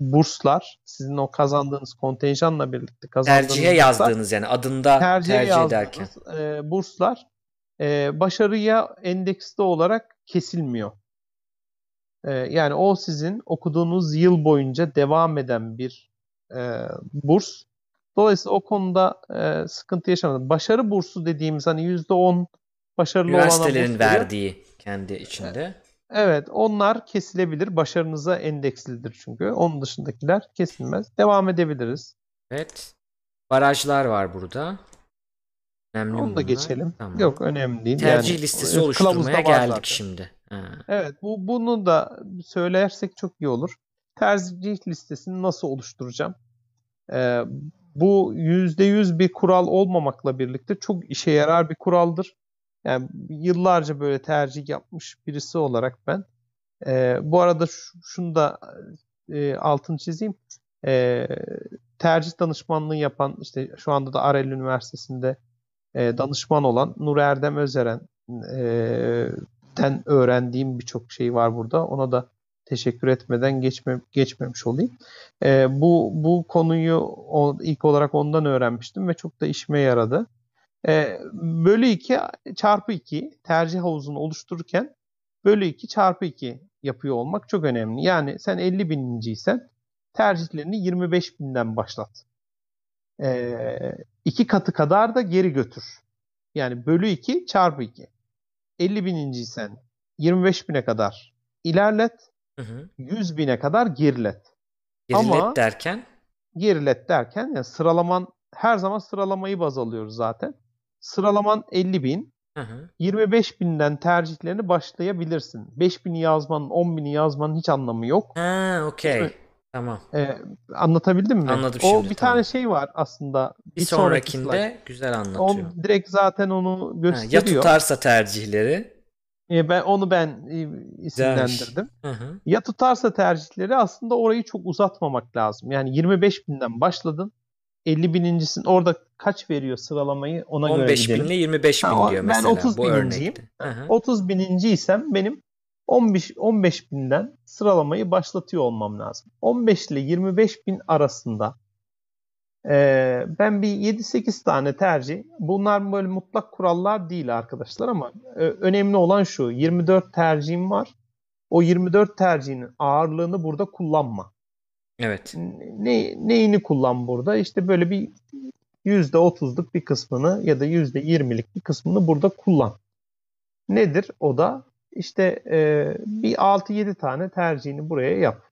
burslar sizin o kazandığınız kontenjanla birlikte kazandığınız tercihe burslar, yazdığınız yani adında tercih ederken e, burslar e, başarıya endeksli olarak kesilmiyor. E, yani o sizin okuduğunuz yıl boyunca devam eden bir e, burs. Dolayısıyla o konuda e, sıkıntı yaşamadım. Başarı bursu dediğimiz hani %10 başarılı olan Üniversitelerin verdiği kendi içinde. Evet onlar kesilebilir. Başarınıza endekslidir çünkü. Onun dışındakiler kesilmez. Devam edebiliriz. Evet. Barajlar var burada. Önemli Onu da geçelim. Tamam. Yok önemli değil. Tercih yani, listesi oluşturmaya geldik zaten. şimdi. Ha. Evet bu bunu da söylersek çok iyi olur. Tercih listesini nasıl oluşturacağım? Ee, bu %100 bir kural olmamakla birlikte çok işe yarar bir kuraldır. Yani yıllarca böyle tercih yapmış birisi olarak ben. E, bu arada şunu da e, altını çizeyim. E, tercih danışmanlığı yapan işte şu anda da Arel Üniversitesi'nde e, danışman olan Nur Erdem Özeren e, den öğrendiğim birçok şey var burada. Ona da teşekkür etmeden geçme, geçmemiş olayım. E, bu bu konuyu o, ilk olarak ondan öğrenmiştim ve çok da işime yaradı. E, bölü 2 çarpı 2 tercih havuzunu oluştururken bölü 2 çarpı 2 yapıyor olmak çok önemli. Yani sen 50 bininciysen tercihlerini 25 binden başlat. E, iki katı kadar da geri götür. Yani bölü 2 çarpı 2. 50 bininciysen 25 bine kadar ilerlet. Hı hı. 100 bine kadar gerilet. Gerilet Ama, derken? Gerilet derken yani sıralaman her zaman sıralamayı baz alıyoruz zaten. Sıralaman 50 bin. Hı hı. 25 binden tercihlerini başlayabilirsin. 5 bini yazmanın, 10 bini yazmanın hiç anlamı yok. Ha, okey. Tamam. Ee, anlatabildim mi? Anladım o şimdi. bir tamam. tane şey var aslında. Bir, bir sonrakinde güzel anlatıyor. O direkt zaten onu gösteriyor. Ha, ya tutarsa tercihleri. Ee, ben onu ben e, isimlendirdim. Hı hı. Ya tutarsa tercihleri aslında orayı çok uzatmamak lazım. Yani 25 binden başladın. 50 binincisinin orada kaç veriyor sıralamayı ona 15 göre gidelim. 15 binle 25 bin ha, diyor mesela ben 30 bu bininciyim. Örnekte. 30 bininciysem benim 15, 15 binden sıralamayı başlatıyor olmam lazım. 15 ile 25 bin arasında e, ben bir 7-8 tane tercih. Bunlar böyle mutlak kurallar değil arkadaşlar ama e, önemli olan şu. 24 tercihim var. O 24 tercihin ağırlığını burada kullanma. Evet. Ne, neyini kullan burada? İşte böyle bir %30'luk bir kısmını ya da %20'lik bir kısmını burada kullan. Nedir o da? İşte e, bir 6-7 tane tercihini buraya yap.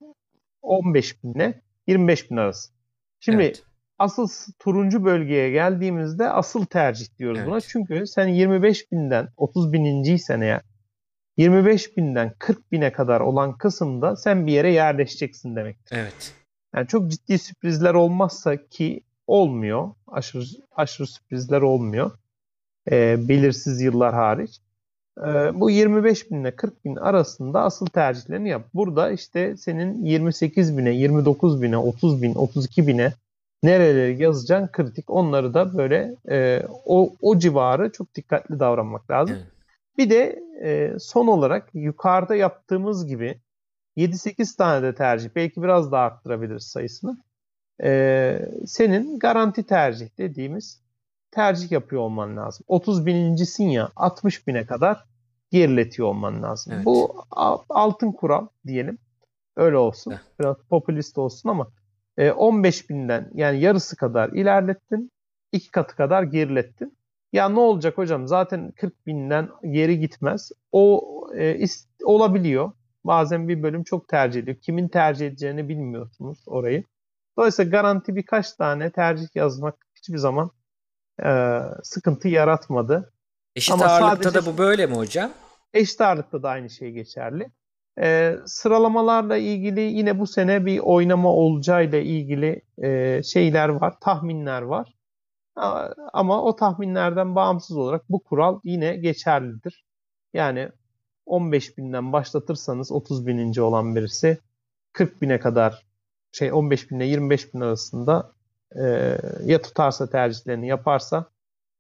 15 binle 25 bin arası. Şimdi evet. Asıl turuncu bölgeye geldiğimizde asıl tercih diyoruz evet. buna. Çünkü sen 25 binden 30 bininciysen eğer 25 binden 40 bine kadar olan kısımda sen bir yere yerleşeceksin demektir. Evet. Yani çok ciddi sürprizler olmazsa ki olmuyor. Aşırı aşırı sürprizler olmuyor. E, belirsiz yıllar hariç. E, bu 25 bin ile 40 bin arasında asıl tercihlerini yap. Burada işte senin 28 bine, 29 bine, 30 bin, 32 bine nereleri yazacağın kritik. Onları da böyle e, o, o civarı çok dikkatli davranmak lazım. Evet. Bir de e, son olarak yukarıda yaptığımız gibi 7-8 tane de tercih. Belki biraz daha arttırabiliriz sayısını. Ee, senin garanti tercih dediğimiz tercih yapıyor olman lazım. 30 binincisin ya 60 bine kadar geriletiyor olman lazım. Evet. Bu altın kural diyelim. Öyle olsun. Biraz popülist olsun ama 15 e, binden yani yarısı kadar ilerlettin. iki katı kadar gerilettin. Ya ne olacak hocam? Zaten 40 binden geri gitmez. O e, ist, olabiliyor. Bazen bir bölüm çok tercih ediyor. Kimin tercih edeceğini bilmiyorsunuz orayı. Dolayısıyla garanti birkaç tane tercih yazmak hiçbir zaman e, sıkıntı yaratmadı. Eşit Ama ağırlıkta da bu böyle mi hocam? Eşit ağırlıkta da aynı şey geçerli. E, sıralamalarla ilgili yine bu sene bir oynama olacağıyla ilgili e, şeyler var, tahminler var. Ama o tahminlerden bağımsız olarak bu kural yine geçerlidir. Yani 15 binden başlatırsanız 30 bininci olan birisi 40 bine kadar şey 15 bin ile 25 bin arasında e, ya tutarsa tercihlerini yaparsa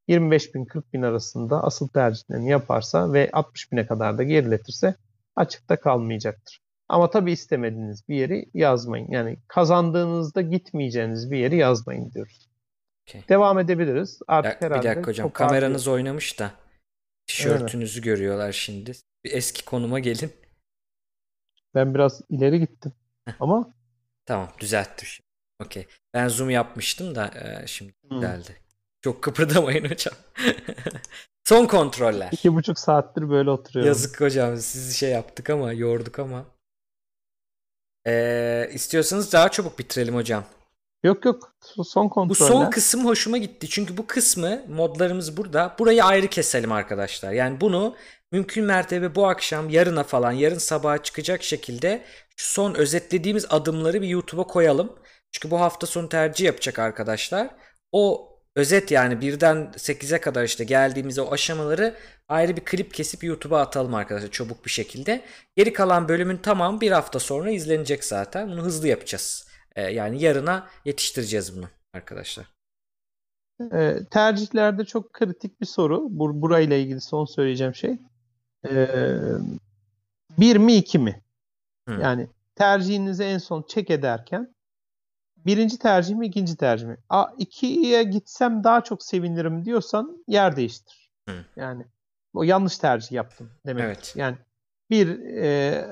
25 bin 40 bin arasında asıl tercihlerini yaparsa ve 60 bine kadar da geriletirse açıkta kalmayacaktır. Ama tabii istemediğiniz bir yeri yazmayın. Yani kazandığınızda gitmeyeceğiniz bir yeri yazmayın diyoruz. Okay. Devam edebiliriz. Artık bir, herhalde bir dakika hocam. Kameranız artık... oynamış da tişörtünüzü evet. görüyorlar şimdi. Bir eski konuma gelin. Ben biraz ileri gittim. Ama tamam düzelttim şimdi. Okey. Ben zoom yapmıştım da e, şimdi hmm. geldi. Çok kıpırdamayın hocam. Son kontroller. İki buçuk saattir böyle oturuyorum. Yazık hocam sizi şey yaptık ama yorduk ama. Ee, istiyorsanız daha çabuk bitirelim hocam. Yok yok son kontroller. Bu son kısım hoşuma gitti. Çünkü bu kısmı modlarımız burada. Burayı ayrı keselim arkadaşlar. Yani bunu mümkün mertebe bu akşam yarına falan yarın sabaha çıkacak şekilde şu son özetlediğimiz adımları bir YouTube'a koyalım. Çünkü bu hafta sonu tercih yapacak arkadaşlar. O özet yani birden 8'e kadar işte geldiğimiz o aşamaları ayrı bir klip kesip YouTube'a atalım arkadaşlar çabuk bir şekilde. Geri kalan bölümün tamam bir hafta sonra izlenecek zaten. Bunu hızlı yapacağız. Ee, yani yarına yetiştireceğiz bunu arkadaşlar. E, tercihlerde çok kritik bir soru. Bur burayla ilgili son söyleyeceğim şey. E, bir mi iki mi? Hı. Yani tercihinizi en son çek ederken birinci tercih mi ikinci tercih mi? A, ikiye gitsem daha çok sevinirim diyorsan yer değiştir. Hı. Yani o yanlış tercih yaptım demek. Evet. Yani bir e,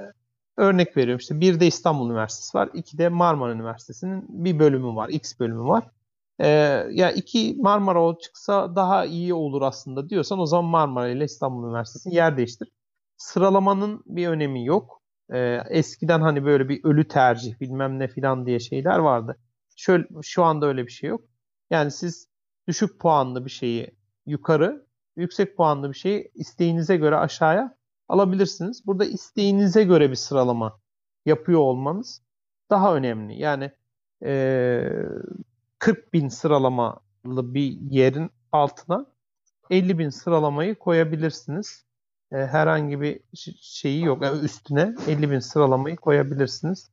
örnek veriyorum işte bir de İstanbul Üniversitesi var. iki de Marmara Üniversitesi'nin bir bölümü var. X bölümü var. E, ya iki Marmara çıksa daha iyi olur aslında diyorsan o zaman Marmara ile İstanbul Üniversitesi'nin yer değiştir. Sıralamanın bir önemi yok. E, eskiden hani böyle bir ölü tercih bilmem ne filan diye şeyler vardı. Şöyle, şu anda öyle bir şey yok. Yani siz düşük puanlı bir şeyi yukarı, yüksek puanlı bir şeyi isteğinize göre aşağıya alabilirsiniz. Burada isteğinize göre bir sıralama yapıyor olmanız daha önemli. Yani e, 40 bin sıralamalı bir yerin altına 50 bin sıralamayı koyabilirsiniz. E, herhangi bir şeyi yok. Yani üstüne 50 bin sıralamayı koyabilirsiniz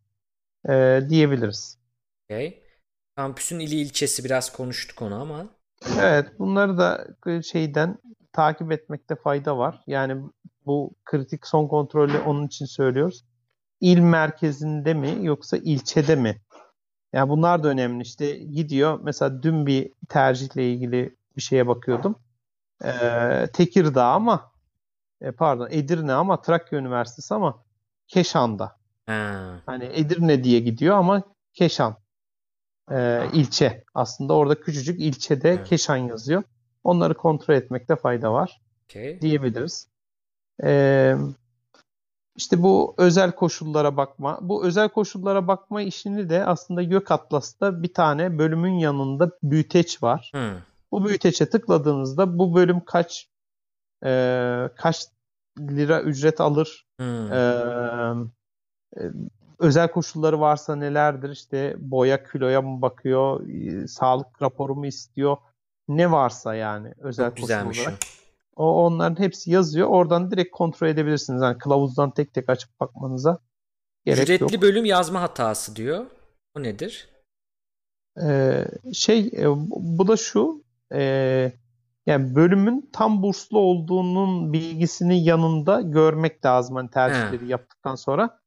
e, diyebiliriz. Okay. Kampüsün ili ilçesi biraz konuştuk onu ama. Evet bunları da şeyden takip etmekte fayda var. Yani bu kritik son kontrolü onun için söylüyoruz. İl merkezinde mi yoksa ilçede mi? Yani bunlar da önemli. İşte gidiyor mesela dün bir tercihle ilgili bir şeye bakıyordum. Ee, Tekirdağ ama e, pardon Edirne ama Trakya Üniversitesi ama Keşan'da. Ha. Hani Edirne diye gidiyor ama Keşan e, ilçe. Aslında orada küçücük ilçede evet. Keşan yazıyor. Onları kontrol etmekte fayda var okay. diyebiliriz. Ee, işte bu özel koşullara bakma. Bu özel koşullara bakma işini de aslında Gök Atlas'ta bir tane bölümün yanında büyüteç var. Hmm. Bu büyüteçe tıkladığınızda bu bölüm kaç e, kaç lira ücret alır? Hmm. E, özel koşulları varsa nelerdir? İşte boya kiloya mı bakıyor? E, sağlık raporu mu istiyor? Ne varsa yani özel Çok koşul O onların hepsi yazıyor. Oradan direkt kontrol edebilirsiniz. Yani kılavuzdan tek tek açıp bakmanıza gerek Ücretli yok. bölüm yazma hatası diyor. O nedir? Ee, şey e, bu da şu e, yani bölümün tam burslu olduğunun bilgisini yanında görmek lazım hani tercihleri He. yaptıktan sonra.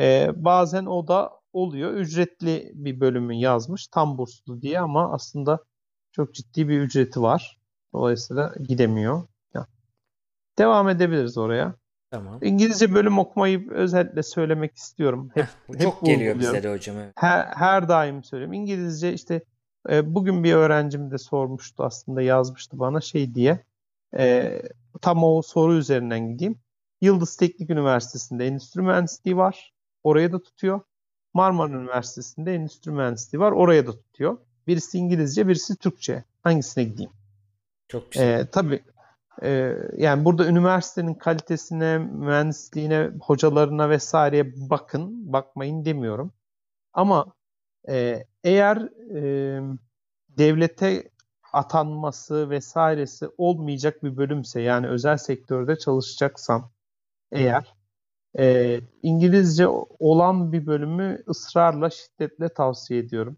Ee, bazen o da oluyor. Ücretli bir bölümü yazmış tam burslu diye ama aslında çok ciddi bir ücreti var. Dolayısıyla gidemiyor. devam edebiliriz oraya. Tamam. İngilizce bölüm okumayı özellikle söylemek istiyorum. Hep, Heh, çok geliyor bize de hocam. Evet. Her, her daim söylüyorum. İngilizce işte e, bugün bir öğrencim de sormuştu aslında yazmıştı bana şey diye. E, tam o soru üzerinden gideyim. Yıldız Teknik Üniversitesi'nde endüstri mühendisliği var. Oraya da tutuyor. Marmara Üniversitesi'nde endüstri mühendisliği var. Oraya da tutuyor. Birisi İngilizce, birisi Türkçe. Hangisine gideyim? Çok güzel. Ee, tabii e, yani burada üniversitenin kalitesine, mühendisliğine, hocalarına vesaireye bakın, bakmayın demiyorum. Ama e, eğer e, devlete atanması vesairesi olmayacak bir bölümse yani özel sektörde çalışacaksam eğer e, İngilizce olan bir bölümü ısrarla şiddetle tavsiye ediyorum.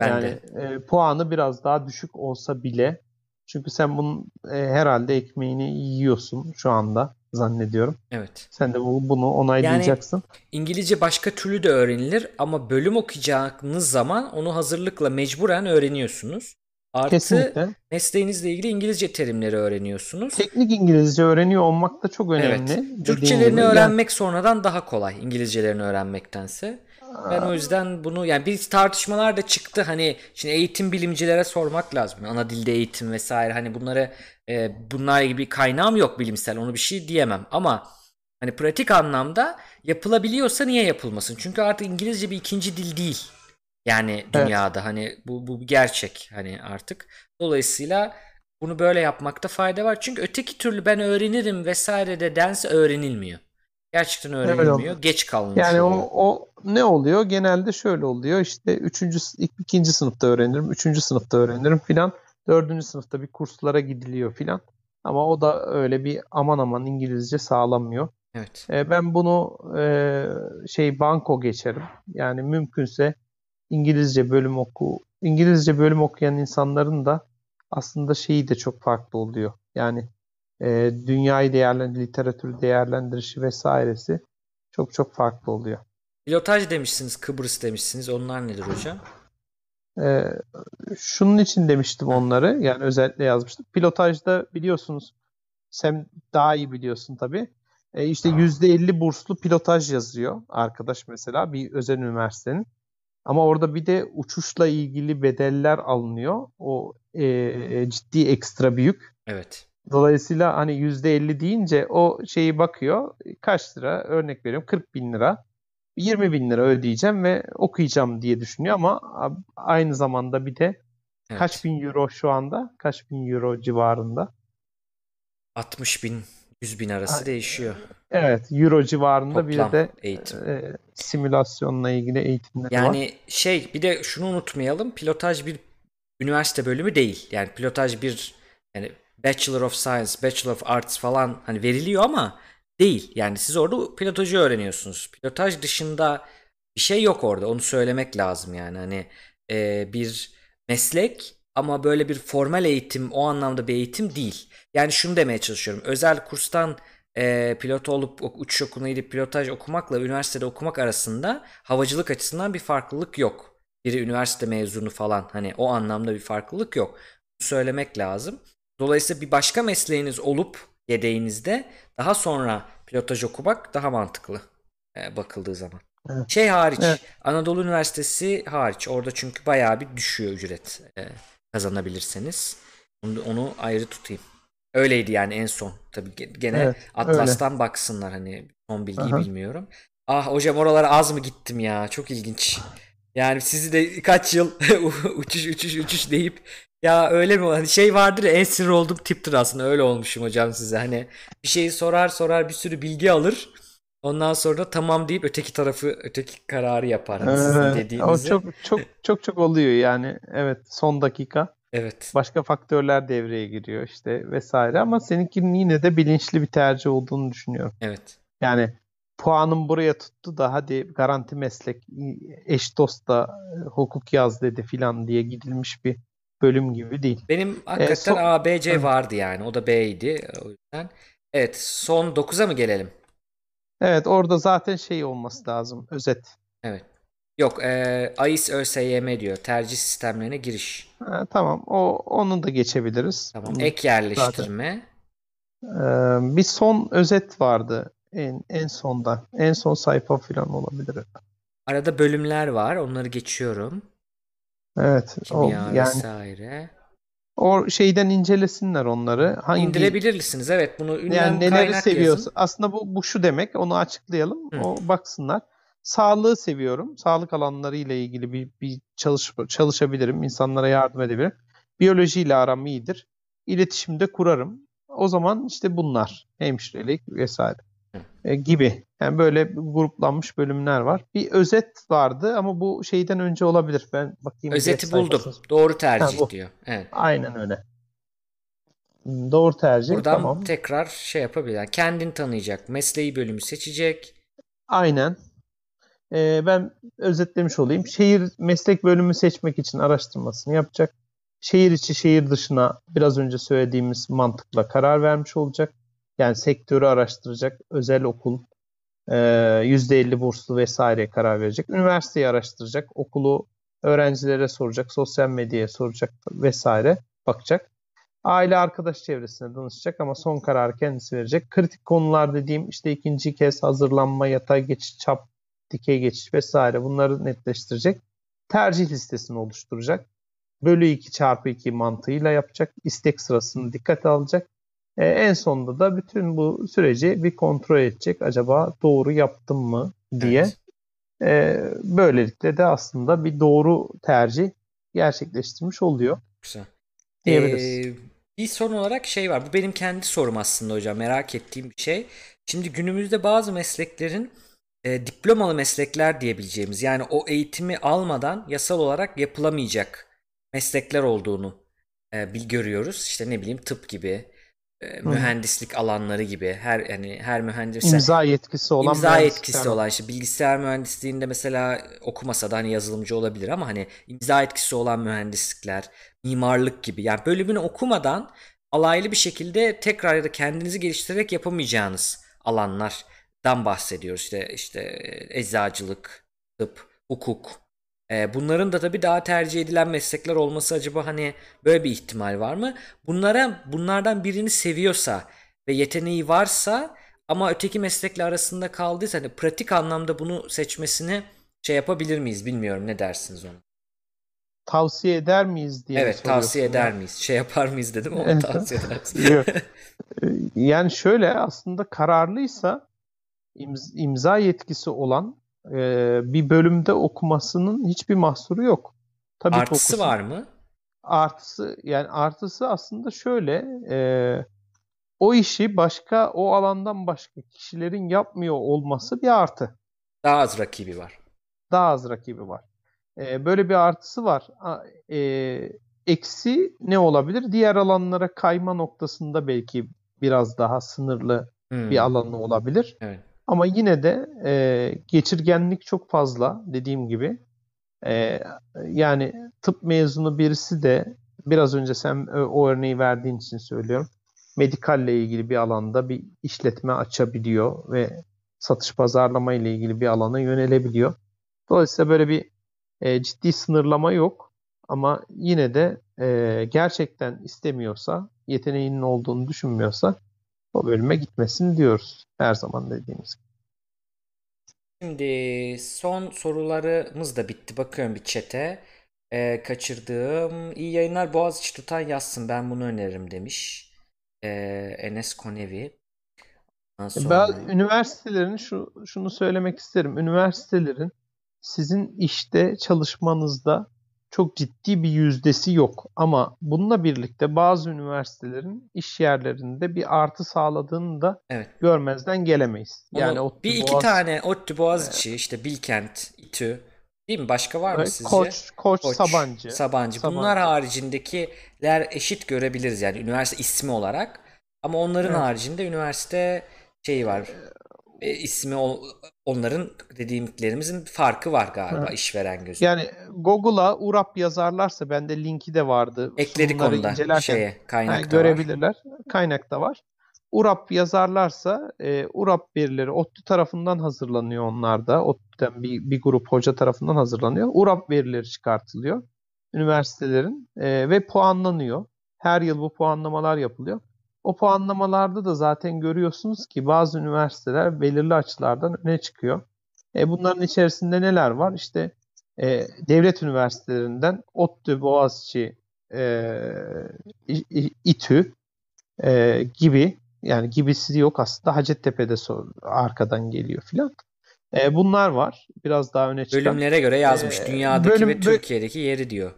Ben yani de. E, puanı biraz daha düşük olsa bile çünkü sen bunun e, herhalde ekmeğini yiyorsun şu anda zannediyorum. Evet. Sen de bu, bunu onaylayacaksın. Yani İngilizce başka türlü de öğrenilir ama bölüm okuyacağınız zaman onu hazırlıkla mecburen öğreniyorsunuz. Artı Kesinlikle. mesleğinizle ilgili İngilizce terimleri öğreniyorsunuz. Teknik İngilizce öğreniyor olmak da çok önemli. Evet. Türkçelerini öğrenmek sonradan daha kolay İngilizcelerini öğrenmektense. Ben o yüzden bunu yani bir tartışmalar da çıktı hani şimdi eğitim bilimcilere sormak lazım. Ana dilde eğitim vesaire hani bunları e, bunlar gibi kaynağım yok bilimsel onu bir şey diyemem ama hani pratik anlamda yapılabiliyorsa niye yapılmasın? Çünkü artık İngilizce bir ikinci dil değil. Yani dünyada evet. hani bu bu gerçek hani artık. Dolayısıyla bunu böyle yapmakta fayda var. Çünkü öteki türlü ben öğrenirim vesaire de dense öğrenilmiyor. Gerçekten öğrenilmiyor. Evet, Geç kalmış Yani oluyor. o, o ne oluyor? Genelde şöyle oluyor. İşte üçüncü, ikinci sınıfta öğrenirim, üçüncü sınıfta öğrenirim filan. Dördüncü sınıfta bir kurslara gidiliyor filan. Ama o da öyle bir aman aman İngilizce sağlamıyor. Evet. E, ben bunu e, şey banko geçerim. Yani mümkünse İngilizce bölüm oku, İngilizce bölüm okuyan insanların da aslında şeyi de çok farklı oluyor. Yani e, dünyayı değerlendir, literatürü değerlendirişi vesairesi çok çok farklı oluyor. Pilotaj demişsiniz, Kıbrıs demişsiniz. Onlar nedir hocam? E, şunun için demiştim onları. Yani özellikle yazmıştım. Pilotajda biliyorsunuz sen daha iyi biliyorsun tabii. E, işte %50 burslu pilotaj yazıyor arkadaş mesela bir özel üniversitenin. Ama orada bir de uçuşla ilgili bedeller alınıyor. O e, ciddi ekstra büyük. Evet. Dolayısıyla hani %50 deyince o şeyi bakıyor. Kaç lira? Örnek veriyorum 40 bin lira. 20 bin lira ödeyeceğim ve okuyacağım diye düşünüyor ama aynı zamanda bir de evet. kaç bin euro şu anda? Kaç bin euro civarında? 60 bin 100 bin arası Ay, değişiyor. Evet, euro civarında Toplam bir de eğitim. E, simülasyonla ilgili eğitimler yani var. Yani şey bir de şunu unutmayalım. Pilotaj bir üniversite bölümü değil. Yani pilotaj bir yani Bachelor of Science, Bachelor of Arts falan hani veriliyor ama değil. Yani siz orada pilotajı öğreniyorsunuz. Pilotaj dışında bir şey yok orada. Onu söylemek lazım yani. Hani e, bir meslek ama böyle bir formal eğitim o anlamda bir eğitim değil. Yani şunu demeye çalışıyorum. Özel kurstan e, pilot olup uçuş okuluna gidip pilotaj okumakla üniversitede okumak arasında havacılık açısından bir farklılık yok. Biri üniversite mezunu falan hani o anlamda bir farklılık yok. Söylemek lazım. Dolayısıyla bir başka mesleğiniz olup yedeğinizde daha sonra pilotaj okumak daha mantıklı e, bakıldığı zaman. Evet. Şey hariç Evet. Anadolu Üniversitesi hariç orada çünkü bayağı bir düşüyor ücret e, kazanabilirseniz. Onu, onu ayrı tutayım. Öyleydi yani en son. Tabii ge- gene Evet, Atlas'tan baksınlar hani son bilgiyi Aha. bilmiyorum. Ah hocam oralara az mı gittim ya? Çok ilginç. Yani sizi de kaç yıl uçuş uçuş uçuş deyip ya öyle mi? Hani şey vardır ya en sinir olduğum tiptir aslında. Öyle olmuşum hocam size. Hani bir şeyi sorar sorar bir sürü bilgi alır. Ondan sonra tamam deyip öteki tarafı öteki kararı yapar. Hani sizin Evet, o dediğinizi. çok çok çok çok oluyor yani. Evet, son dakika Evet. başka faktörler devreye giriyor işte vesaire ama seninkinin yine de bilinçli bir tercih olduğunu düşünüyorum. Evet. Yani puanım buraya tuttu da hadi garanti meslek eş dost da e, hukuk yaz dedi filan diye gidilmiş bir bölüm gibi değil. Benim hakikaten son- A, B, C vardı yani. O da B'ydi. O yüzden. Evet. Son 9'a mı gelelim? Evet orada zaten şey olması lazım özet. Evet. Yok. E, AIS ÖSYM diyor. Tercih sistemlerine giriş. Ha, tamam o onu da geçebiliriz. Tamam. Ek yerleştirme. Ee, bir son özet vardı en en sonda. En son sayfa falan olabilir. Arada bölümler var. Onları geçiyorum. Evet. Kimya o, yani, vesaire. O şeyden incelesinler onları. Hangi İndirebilirsiniz. Evet bunu ünlem yani neleri seviyorsun? Aslında bu bu şu demek. Onu açıklayalım. Hı. O baksınlar. Sağlığı seviyorum. Sağlık alanları ile ilgili bir bir çalış çalışabilirim. İnsanlara yardım edebilirim. Biyolojiyle aram iyidir. İletişimde kurarım. O zaman işte bunlar. Hemşirelik vesaire. E, gibi. Yani böyle gruplanmış bölümler var. Bir özet vardı ama bu şeyden önce olabilir. Ben bakayım. Özeti buldum. Doğru tercih ha, diyor. Evet. Aynen öyle. Doğru tercih. Buradan tamam. tekrar şey yapabilir. Yani kendini tanıyacak. Mesleği bölümü seçecek. Aynen. Ee, ben özetlemiş olayım. Şehir meslek bölümü seçmek için araştırmasını yapacak. Şehir içi şehir dışına biraz önce söylediğimiz mantıkla karar vermiş olacak. Yani sektörü araştıracak. Özel okul, %50 e, burslu vesaire karar verecek. Üniversiteyi araştıracak. Okulu öğrencilere soracak. Sosyal medyaya soracak vesaire. Bakacak. Aile arkadaş çevresine danışacak ama son kararı kendisi verecek. Kritik konular dediğim işte ikinci kez hazırlanma, yatay geçiş, çap, dikey geçiş vesaire bunları netleştirecek. Tercih listesini oluşturacak. Bölü 2 çarpı 2 mantığıyla yapacak. İstek sırasını dikkate alacak e, en sonunda da bütün bu süreci bir kontrol edecek. Acaba doğru yaptım mı diye. Evet. E, böylelikle de aslında bir doğru tercih gerçekleştirmiş oluyor. Güzel. Diyebiliriz. Ee, bir son olarak şey var. Bu benim kendi sorum aslında hocam. Merak ettiğim bir şey. Şimdi günümüzde bazı mesleklerin e, diplomalı meslekler diyebileceğimiz yani o eğitimi almadan yasal olarak yapılamayacak meslekler olduğunu e, bir görüyoruz. İşte ne bileyim tıp gibi, e, mühendislik alanları gibi her yani her mühendis imza yetkisi olan imza yetkisi olan işte bilgisayar mühendisliğinde mesela okumasa da hani yazılımcı olabilir ama hani imza yetkisi olan mühendislikler, mimarlık gibi yani bölümünü okumadan alaylı bir şekilde tekrar ya da kendinizi geliştirerek yapamayacağınız alanlardan bahsediyoruz. İşte işte eczacılık, tıp, hukuk e, bunların da tabii daha tercih edilen meslekler olması acaba hani böyle bir ihtimal var mı? Bunlara bunlardan birini seviyorsa ve yeteneği varsa ama öteki meslekle arasında kaldıysa hani pratik anlamda bunu seçmesini şey yapabilir miyiz bilmiyorum ne dersiniz ona? Tavsiye eder miyiz diye Evet tavsiye eder ya. miyiz? Şey yapar mıyız dedim ama tavsiye eder yani şöyle aslında kararlıysa imza yetkisi olan e, bir bölümde okumasının hiçbir mahsuru yok. Tabii artısı var mı? Artısı yani artısı aslında şöyle e, o işi başka o alandan başka kişilerin yapmıyor olması bir artı. Daha az rakibi var. Daha az rakibi var. E, böyle bir artısı var. E, eksi ne olabilir? Diğer alanlara kayma noktasında belki biraz daha sınırlı hmm. bir alanı olabilir. Evet. Ama yine de e, geçirgenlik çok fazla dediğim gibi. E, yani tıp mezunu birisi de biraz önce sen o örneği verdiğin için söylüyorum. Medikalle ilgili bir alanda bir işletme açabiliyor ve satış pazarlama ile ilgili bir alana yönelebiliyor. Dolayısıyla böyle bir e, ciddi sınırlama yok. Ama yine de e, gerçekten istemiyorsa, yeteneğinin olduğunu düşünmüyorsa o bölüme gitmesin diyoruz. Her zaman dediğimiz gibi. Şimdi son sorularımız da bitti. Bakıyorum bir çete. Ee, kaçırdığım iyi yayınlar Boğaziçi tutan yazsın ben bunu öneririm demiş. Ee, Enes Konevi. Sonra... Ben üniversitelerin şu şunu söylemek isterim. Üniversitelerin sizin işte çalışmanızda çok ciddi bir yüzdesi yok. Ama bununla birlikte bazı üniversitelerin iş yerlerinde bir artı sağladığını da evet. görmezden gelemeyiz. Yani Onu, bir iki Boğaz... tane ODTÜ Boğaziçi, evet. işte Bilkent, İTÜ değil mi? Başka var mı evet, sizce? Koç, Koç, Koç Sabancı. Sabancı. Bunlar haricindekiler eşit görebiliriz yani üniversite ismi olarak. Ama onların evet. haricinde üniversite şeyi var. E, ismi onların dediğimlerimizin farkı var galiba ha. işveren gözü. Yani Google'a URAP yazarlarsa bende linki de vardı. Ekledik onu da şeye kaynakta ha, görebilirler. Var. Kaynakta var. URAP yazarlarsa e, URAP verileri ODTÜ tarafından hazırlanıyor onlarda. ODTÜ'den bir, bir grup hoca tarafından hazırlanıyor. URAP verileri çıkartılıyor üniversitelerin e, ve puanlanıyor. Her yıl bu puanlamalar yapılıyor. O puanlamalarda da zaten görüyorsunuz ki bazı üniversiteler belirli açılardan öne çıkıyor. E, bunların içerisinde neler var? İşte e, devlet üniversitelerinden ODTÜ, Boğaziçi, e, İTÜ e, gibi yani gibisi yok aslında Hacettepe'de arkadan geliyor filan. E, bunlar var. Biraz daha öne çıkan. Bölümlere göre yazmış. E, Dünyadaki bölüm, ve Türkiye'deki yeri diyor.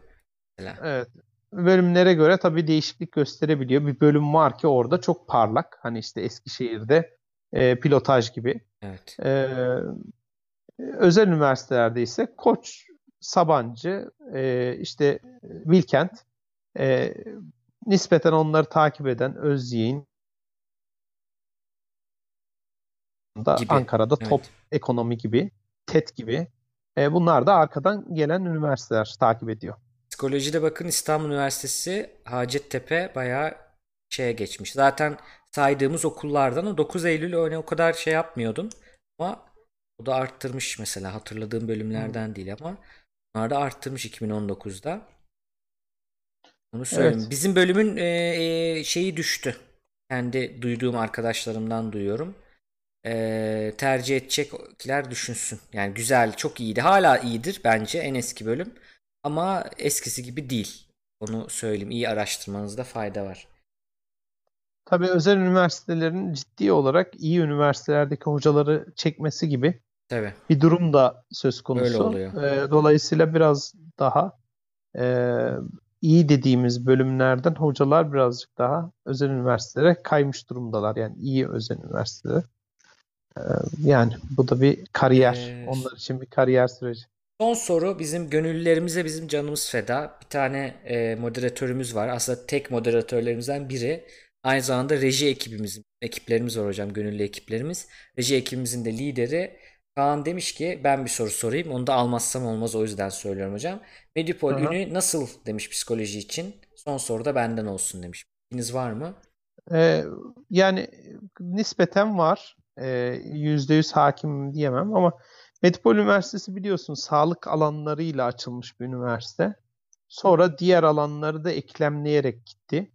Mesela. Evet. Bölümlere göre tabii değişiklik gösterebiliyor. Bir bölüm var ki orada çok parlak. Hani işte Eskişehir'de e, pilotaj gibi. Evet. E, özel üniversitelerde ise Koç, Sabancı, e, işte Bilkent, e, nispeten onları takip eden Özyeğin, da gibi. Ankara'da evet. top ekonomi gibi, TET gibi. E, bunlar da arkadan gelen üniversiteler takip ediyor. Psikolojide bakın İstanbul Üniversitesi Hacettepe bayağı şeye geçmiş. Zaten saydığımız okullardan o 9 Eylül öyle o kadar şey yapmıyordum. Ama o da arttırmış mesela hatırladığım bölümlerden hmm. değil ama onlar da arttırmış 2019'da. Onu söyleyeyim. Evet. Bizim bölümün e, e, şeyi düştü. Kendi duyduğum arkadaşlarımdan duyuyorum e, tercih edecekler düşünsün. Yani güzel, çok iyiydi. Hala iyidir bence en eski bölüm. Ama eskisi gibi değil. Onu söyleyeyim. İyi araştırmanızda fayda var. Tabii özel üniversitelerin ciddi olarak iyi üniversitelerdeki hocaları çekmesi gibi Tabii. bir durum da söz konusu. Öyle oluyor. E, dolayısıyla biraz daha e, iyi dediğimiz bölümlerden hocalar birazcık daha özel üniversitelere kaymış durumdalar. Yani iyi özel üniversitelere. Ee, yani bu da bir kariyer. Ee, Onlar için bir kariyer süreci. Son soru bizim gönüllülerimize bizim canımız feda. Bir tane e, moderatörümüz var. Aslında tek moderatörlerimizden biri. Aynı zamanda reji ekibimiz, ekiplerimiz var hocam, gönüllü ekiplerimiz. Reji ekibimizin de lideri Kaan demiş ki ben bir soru sorayım. Onu da almazsam olmaz o yüzden söylüyorum hocam. Medipol ünü nasıl demiş psikoloji için. Son soru da benden olsun demiş. Bilginiz var mı? Ee, yani nispeten var yüzde yüz hakimim diyemem ama Medipol Üniversitesi biliyorsun sağlık alanlarıyla açılmış bir üniversite. Sonra diğer alanları da eklemleyerek gitti.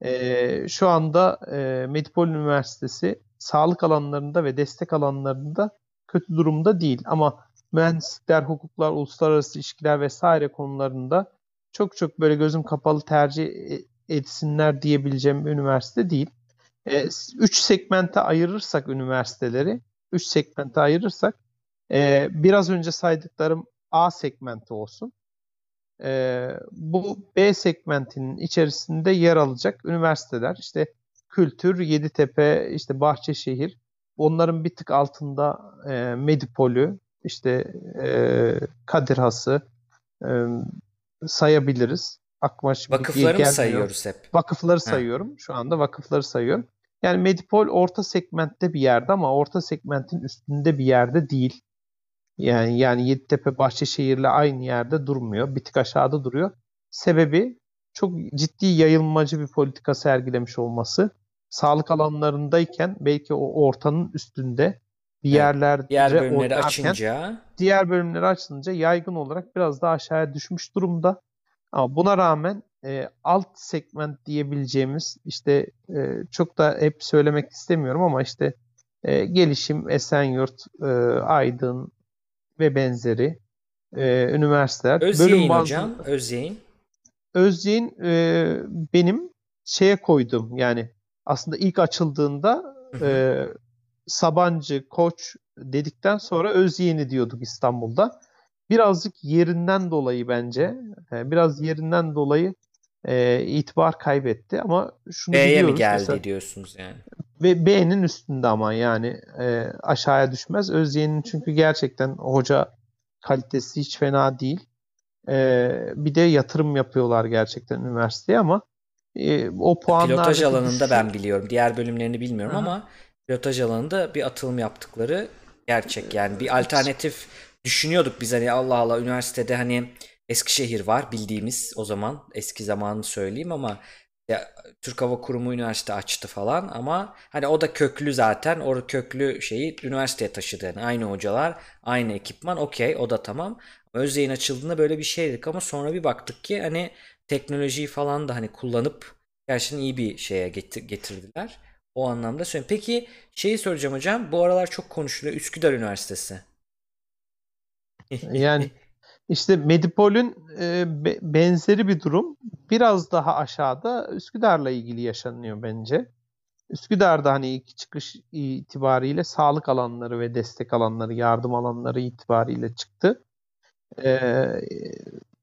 E, şu anda e, Medipol Üniversitesi sağlık alanlarında ve destek alanlarında kötü durumda değil. Ama mühendislikler, hukuklar, uluslararası ilişkiler vesaire konularında çok çok böyle gözüm kapalı tercih etsinler diyebileceğim bir üniversite değil. 3 e, segmente ayırırsak üniversiteleri, 3 segmente ayırırsak e, biraz önce saydıklarım A segmenti olsun. E, bu B segmentinin içerisinde yer alacak üniversiteler işte Kültür, Yeditepe, işte Bahçeşehir, onların bir tık altında e, Medipol'ü, işte e, Kadir Has'ı e, sayabiliriz. Aklıma şimdi Vakıfları mı sayıyoruz hep? Vakıfları ha. sayıyorum. Şu anda vakıfları sayıyorum. Yani Medipol orta segmentte bir yerde ama orta segmentin üstünde bir yerde değil. Yani yani Yeditepe Bahçeşehir'le aynı yerde durmuyor. Bir tık aşağıda duruyor. Sebebi çok ciddi yayılmacı bir politika sergilemiş olması. Sağlık alanlarındayken belki o ortanın üstünde bir yerlerde diğer bölümleri açınca diğer bölümleri açınca yaygın olarak biraz daha aşağıya düşmüş durumda. Ama buna rağmen e, alt segment diyebileceğimiz işte e, çok da hep söylemek istemiyorum ama işte e, gelişim, Esenyurt, e, Aydın ve benzeri e, üniversiteler. Özyeğin bölüm bazı, hocam, Özyeğin. Özyeğin e, benim şeye koydum yani aslında ilk açıldığında e, Sabancı, Koç dedikten sonra Özyeğin'i diyorduk İstanbul'da. Birazcık yerinden dolayı bence, e, biraz yerinden dolayı e, itibar kaybetti ama şunu B'ye biliyoruz. mi geldi mesela, diyorsunuz yani? Ve B'nin üstünde ama yani e, aşağıya düşmez. Özyeğin'in çünkü gerçekten hoca kalitesi hiç fena değil. E, bir de yatırım yapıyorlar gerçekten üniversiteye ama e, o puanlar... Pilotaj alanında düşüyor. ben biliyorum. Diğer bölümlerini bilmiyorum Hı. ama pilotaj alanında bir atılım yaptıkları gerçek. Yani bir alternatif düşünüyorduk biz hani Allah Allah üniversitede hani Eskişehir var bildiğimiz o zaman eski zamanını söyleyeyim ama ya, Türk Hava Kurumu üniversite açtı falan ama hani o da köklü zaten o köklü şeyi üniversiteye taşıdı yani aynı hocalar aynı ekipman okey o da tamam Özyeğin açıldığında böyle bir şeydik ama sonra bir baktık ki hani teknolojiyi falan da hani kullanıp gerçekten iyi bir şeye getir, getirdiler. O anlamda söyleyeyim. Peki şeyi soracağım hocam. Bu aralar çok konuşuluyor. Üsküdar Üniversitesi. yani işte Medipol'ün e, be, benzeri bir durum biraz daha aşağıda Üsküdar'la ilgili yaşanıyor bence. Üsküdar'da hani ilk çıkış itibariyle sağlık alanları ve destek alanları, yardım alanları itibariyle çıktı. Ee,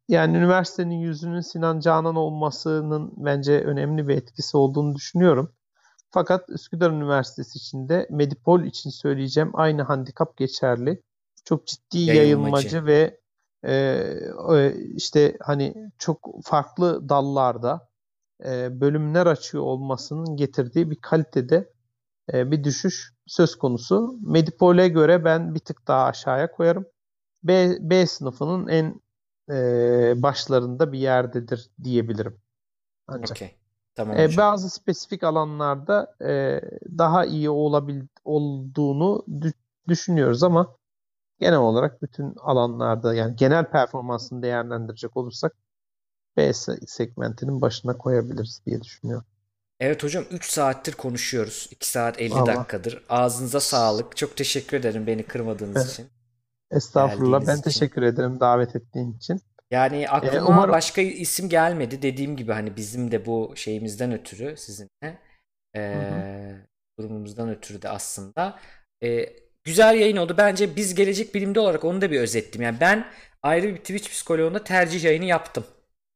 yani üniversitenin yüzünün Sinan Canan olmasının bence önemli bir etkisi olduğunu düşünüyorum. Fakat Üsküdar Üniversitesi için de Medipol için söyleyeceğim aynı handikap geçerli. Çok ciddi yayılmacı, yayılmacı ve e, işte hani çok farklı dallarda e, bölümler açıyor olmasının getirdiği bir kalitede e, bir düşüş söz konusu. Medipol'e göre ben bir tık daha aşağıya koyarım. B, B sınıfının en e, başlarında bir yerdedir diyebilirim. Ancak. Okay. Tamam e, bazı spesifik alanlarda e, daha iyi olabil olduğunu düşünüyoruz ama genel olarak bütün alanlarda yani genel performansını değerlendirecek olursak B segmentinin başına koyabiliriz diye düşünüyorum. Evet hocam 3 saattir konuşuyoruz. 2 saat 50 Allah. dakikadır. Ağzınıza sağlık. Çok teşekkür ederim beni kırmadığınız için. Estağfurullah. Ben için. teşekkür ederim davet ettiğin için. Yani ee, aklıma ee, umarım... başka isim gelmedi. Dediğim gibi hani bizim de bu şeyimizden ötürü sizinle e, durumumuzdan ötürü de aslında e, güzel yayın oldu. Bence biz gelecek bilimde olarak onu da bir özettim. Yani ben ayrı bir Twitch psikoloğunda tercih yayını yaptım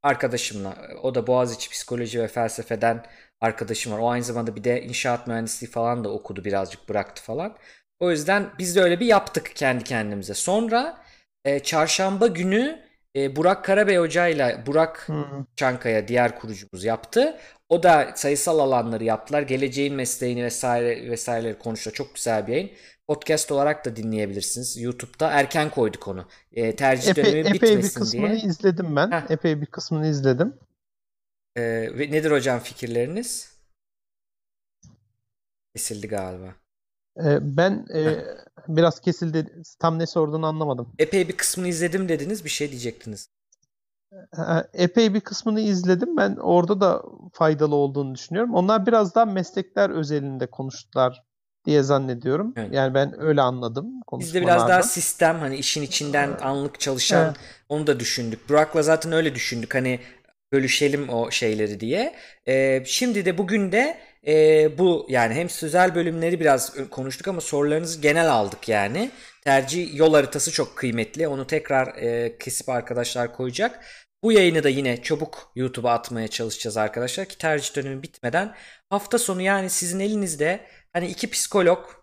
arkadaşımla. O da Boğaziçi Psikoloji ve Felsefeden arkadaşım var. O aynı zamanda bir de inşaat mühendisliği falan da okudu birazcık bıraktı falan. O yüzden biz de öyle bir yaptık kendi kendimize. Sonra e, çarşamba günü e, Burak Karabey Hoca ile Burak hmm. Çankaya diğer kurucumuz yaptı. O da sayısal alanları yaptılar. Geleceğin mesleğini vesaire vesaireleri konuştu. Çok güzel bir yayın. Podcast olarak da dinleyebilirsiniz. YouTube'da erken koyduk onu. E, tercih epey, dönemi epey bitmesin diye. Epey bir kısmını diye. izledim ben. Heh. Epey bir kısmını izledim. E, ve nedir hocam fikirleriniz? Kesildi galiba. E, ben e, biraz kesildi. Tam ne sorduğunu anlamadım. Epey bir kısmını izledim dediniz. Bir şey diyecektiniz. Epey bir kısmını izledim. Ben orada da faydalı olduğunu düşünüyorum. Onlar biraz daha meslekler özelinde konuştular diye zannediyorum. Evet. Yani ben öyle anladım. Biz de biraz daha sistem hani işin içinden anlık çalışan evet. onu da düşündük. Burak'la zaten öyle düşündük. Hani bölüşelim o şeyleri diye. Ee, şimdi de bugün de e, bu yani hem sözel bölümleri biraz konuştuk ama sorularınızı genel aldık yani. Tercih yol haritası çok kıymetli. Onu tekrar e, kesip arkadaşlar koyacak. Bu yayını da yine çabuk YouTube'a atmaya çalışacağız arkadaşlar ki tercih dönemi bitmeden. Hafta sonu yani sizin elinizde hani iki psikolog, e,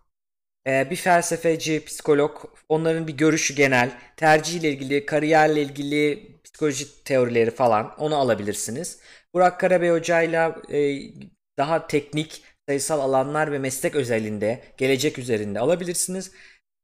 bir felsefeci, psikolog, onların bir görüşü genel, tercihle ilgili, kariyerle ilgili psikoloji teorileri falan onu alabilirsiniz. Burak Karabey hocayla e, daha teknik sayısal alanlar ve meslek özelinde, gelecek üzerinde alabilirsiniz.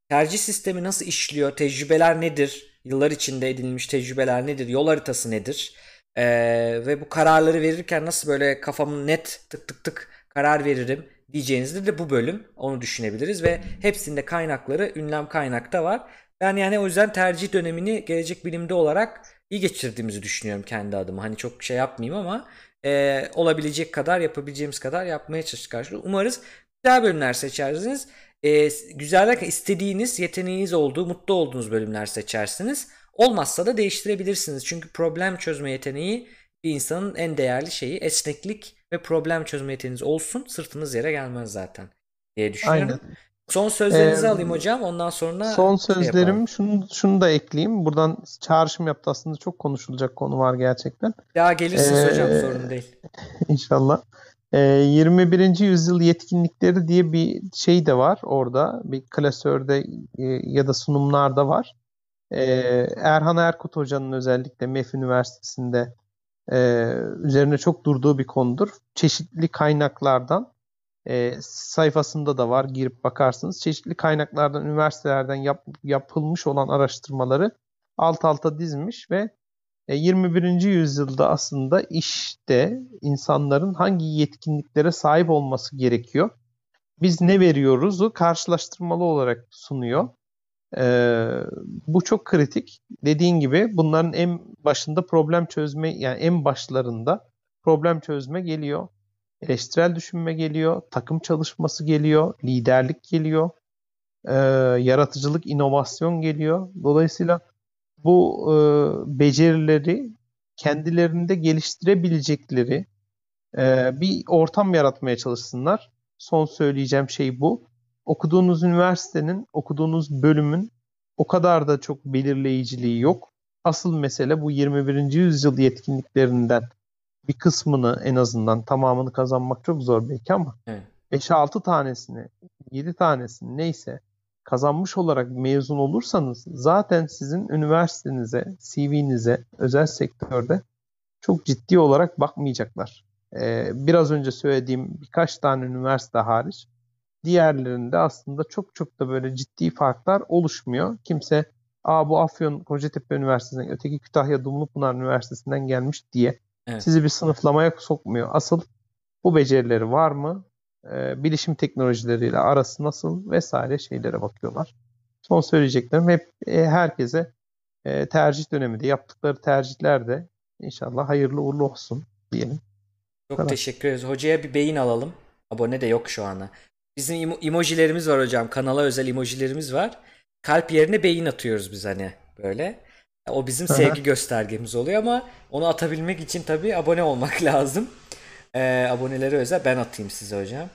Tercih sistemi nasıl işliyor, tecrübeler nedir, yıllar içinde edinilmiş tecrübeler nedir, yol haritası nedir ee, ve bu kararları verirken nasıl böyle kafamın net tık tık tık karar veririm diyeceğinizde de bu bölüm onu düşünebiliriz ve hepsinde kaynakları ünlem kaynakta var. Ben yani o yüzden tercih dönemini gelecek bilimde olarak iyi geçirdiğimizi düşünüyorum kendi adıma. Hani çok şey yapmayayım ama e, olabilecek kadar yapabileceğimiz kadar yapmaya çalıştık. Umarız güzel bölümler seçersiniz. E, güzel istediğiniz, yeteneğiniz olduğu, mutlu olduğunuz bölümler seçersiniz. Olmazsa da değiştirebilirsiniz. Çünkü problem çözme yeteneği bir insanın en değerli şeyi. Esneklik ve problem çözme yeteneğiniz olsun. Sırtınız yere gelmez zaten diye düşünüyorum. Aynen. Son sözlerinizi ee, alayım hocam. Ondan sonra Son şey sözlerim şey şunu şunu da ekleyeyim. Buradan çağrışım yaptı aslında çok konuşulacak konu var gerçekten. Ya gelirsiniz ee, hocam sorun değil. İnşallah. Ee, 21. yüzyıl yetkinlikleri diye bir şey de var orada. Bir klasörde e, ya da sunumlarda var. Ee, Erhan Erkut Hoca'nın özellikle MEF Üniversitesi'nde e, üzerine çok durduğu bir konudur. Çeşitli kaynaklardan e, sayfasında da var. Girip bakarsınız. Çeşitli kaynaklardan, üniversitelerden yap, yapılmış olan araştırmaları alt alta dizmiş ve 21. E, yüzyılda aslında işte insanların hangi yetkinliklere sahip olması gerekiyor. Biz ne veriyoruzu karşılaştırmalı olarak sunuyor. Ee, bu çok kritik. Dediğin gibi bunların en başında problem çözme yani en başlarında problem çözme geliyor. Eleştirel düşünme geliyor. Takım çalışması geliyor. Liderlik geliyor. E, yaratıcılık, inovasyon geliyor. Dolayısıyla bu e, becerileri kendilerinde geliştirebilecekleri e, bir ortam yaratmaya çalışsınlar. Son söyleyeceğim şey bu. Okuduğunuz üniversitenin, okuduğunuz bölümün o kadar da çok belirleyiciliği yok. Asıl mesele bu 21. yüzyıl yetkinliklerinden bir kısmını en azından tamamını kazanmak çok zor belki ama evet. 5-6 tanesini, 7 tanesini neyse kazanmış olarak mezun olursanız zaten sizin üniversitenize, CV'nize, özel sektörde çok ciddi olarak bakmayacaklar. Ee, biraz önce söylediğim birkaç tane üniversite hariç diğerlerinde aslında çok çok da böyle ciddi farklar oluşmuyor. Kimse Aa bu Afyon Kocatepe Üniversitesi'nden, öteki Kütahya Dumlupınar Üniversitesi'nden gelmiş diye evet. sizi bir sınıflamaya sokmuyor. Asıl bu becerileri var mı? Ee, bilişim teknolojileriyle arası nasıl vesaire şeylere bakıyorlar. Son söyleyeceklerim hep e, herkese e, tercih döneminde yaptıkları tercihler de inşallah hayırlı uğurlu olsun diyelim. Çok evet. teşekkür ederiz. Hocaya bir beyin alalım. Abone de yok şu anda. Bizim emojilerimiz var hocam. Kanala özel emojilerimiz var. Kalp yerine beyin atıyoruz biz hani böyle. O bizim sevgi göstergemiz oluyor ama onu atabilmek için tabii abone olmak lazım. Ee, abonelere özel ben atayım size hocam.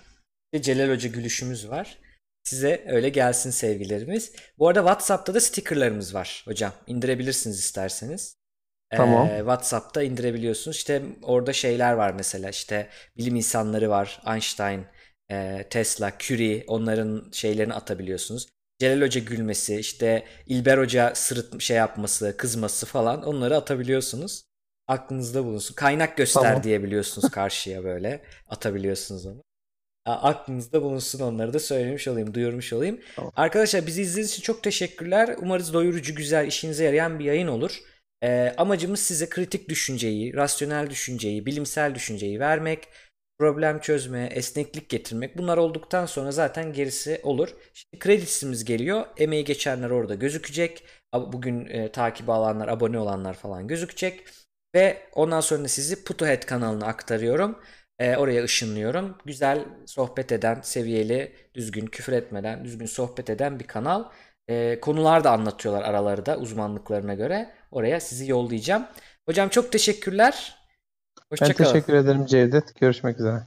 Bir Celal Hoca gülüşümüz var. Size öyle gelsin sevgilerimiz. Bu arada WhatsApp'ta da stickerlarımız var hocam. İndirebilirsiniz isterseniz. Tamam. Ee, WhatsApp'ta indirebiliyorsunuz. İşte orada şeyler var mesela işte bilim insanları var. Einstein, e, Tesla, Curie onların şeylerini atabiliyorsunuz. Celal Hoca gülmesi, işte İlber Hoca sırıt şey yapması, kızması falan onları atabiliyorsunuz. Aklınızda bulunsun. Kaynak göster tamam. diyebiliyorsunuz karşıya böyle. Atabiliyorsunuz onu. Aklınızda bulunsun onları da söylemiş olayım, duyurmuş olayım. Tamam. Arkadaşlar bizi izlediğiniz için çok teşekkürler. Umarız doyurucu, güzel, işinize yarayan bir yayın olur. Ee, amacımız size kritik düşünceyi, rasyonel düşünceyi, bilimsel düşünceyi vermek problem çözme, esneklik getirmek bunlar olduktan sonra zaten gerisi olur. Şimdi kredisimiz geliyor. Emeği geçenler orada gözükecek. Bugün e, takip alanlar, abone olanlar falan gözükecek. Ve ondan sonra sizi Putuhead kanalına aktarıyorum. E, oraya ışınlıyorum. Güzel sohbet eden, seviyeli, düzgün küfür etmeden, düzgün sohbet eden bir kanal. E, konular da anlatıyorlar araları da uzmanlıklarına göre. Oraya sizi yollayacağım. Hocam çok teşekkürler. Hoşçakalın. Ben teşekkür ederim Cevdet. Görüşmek üzere.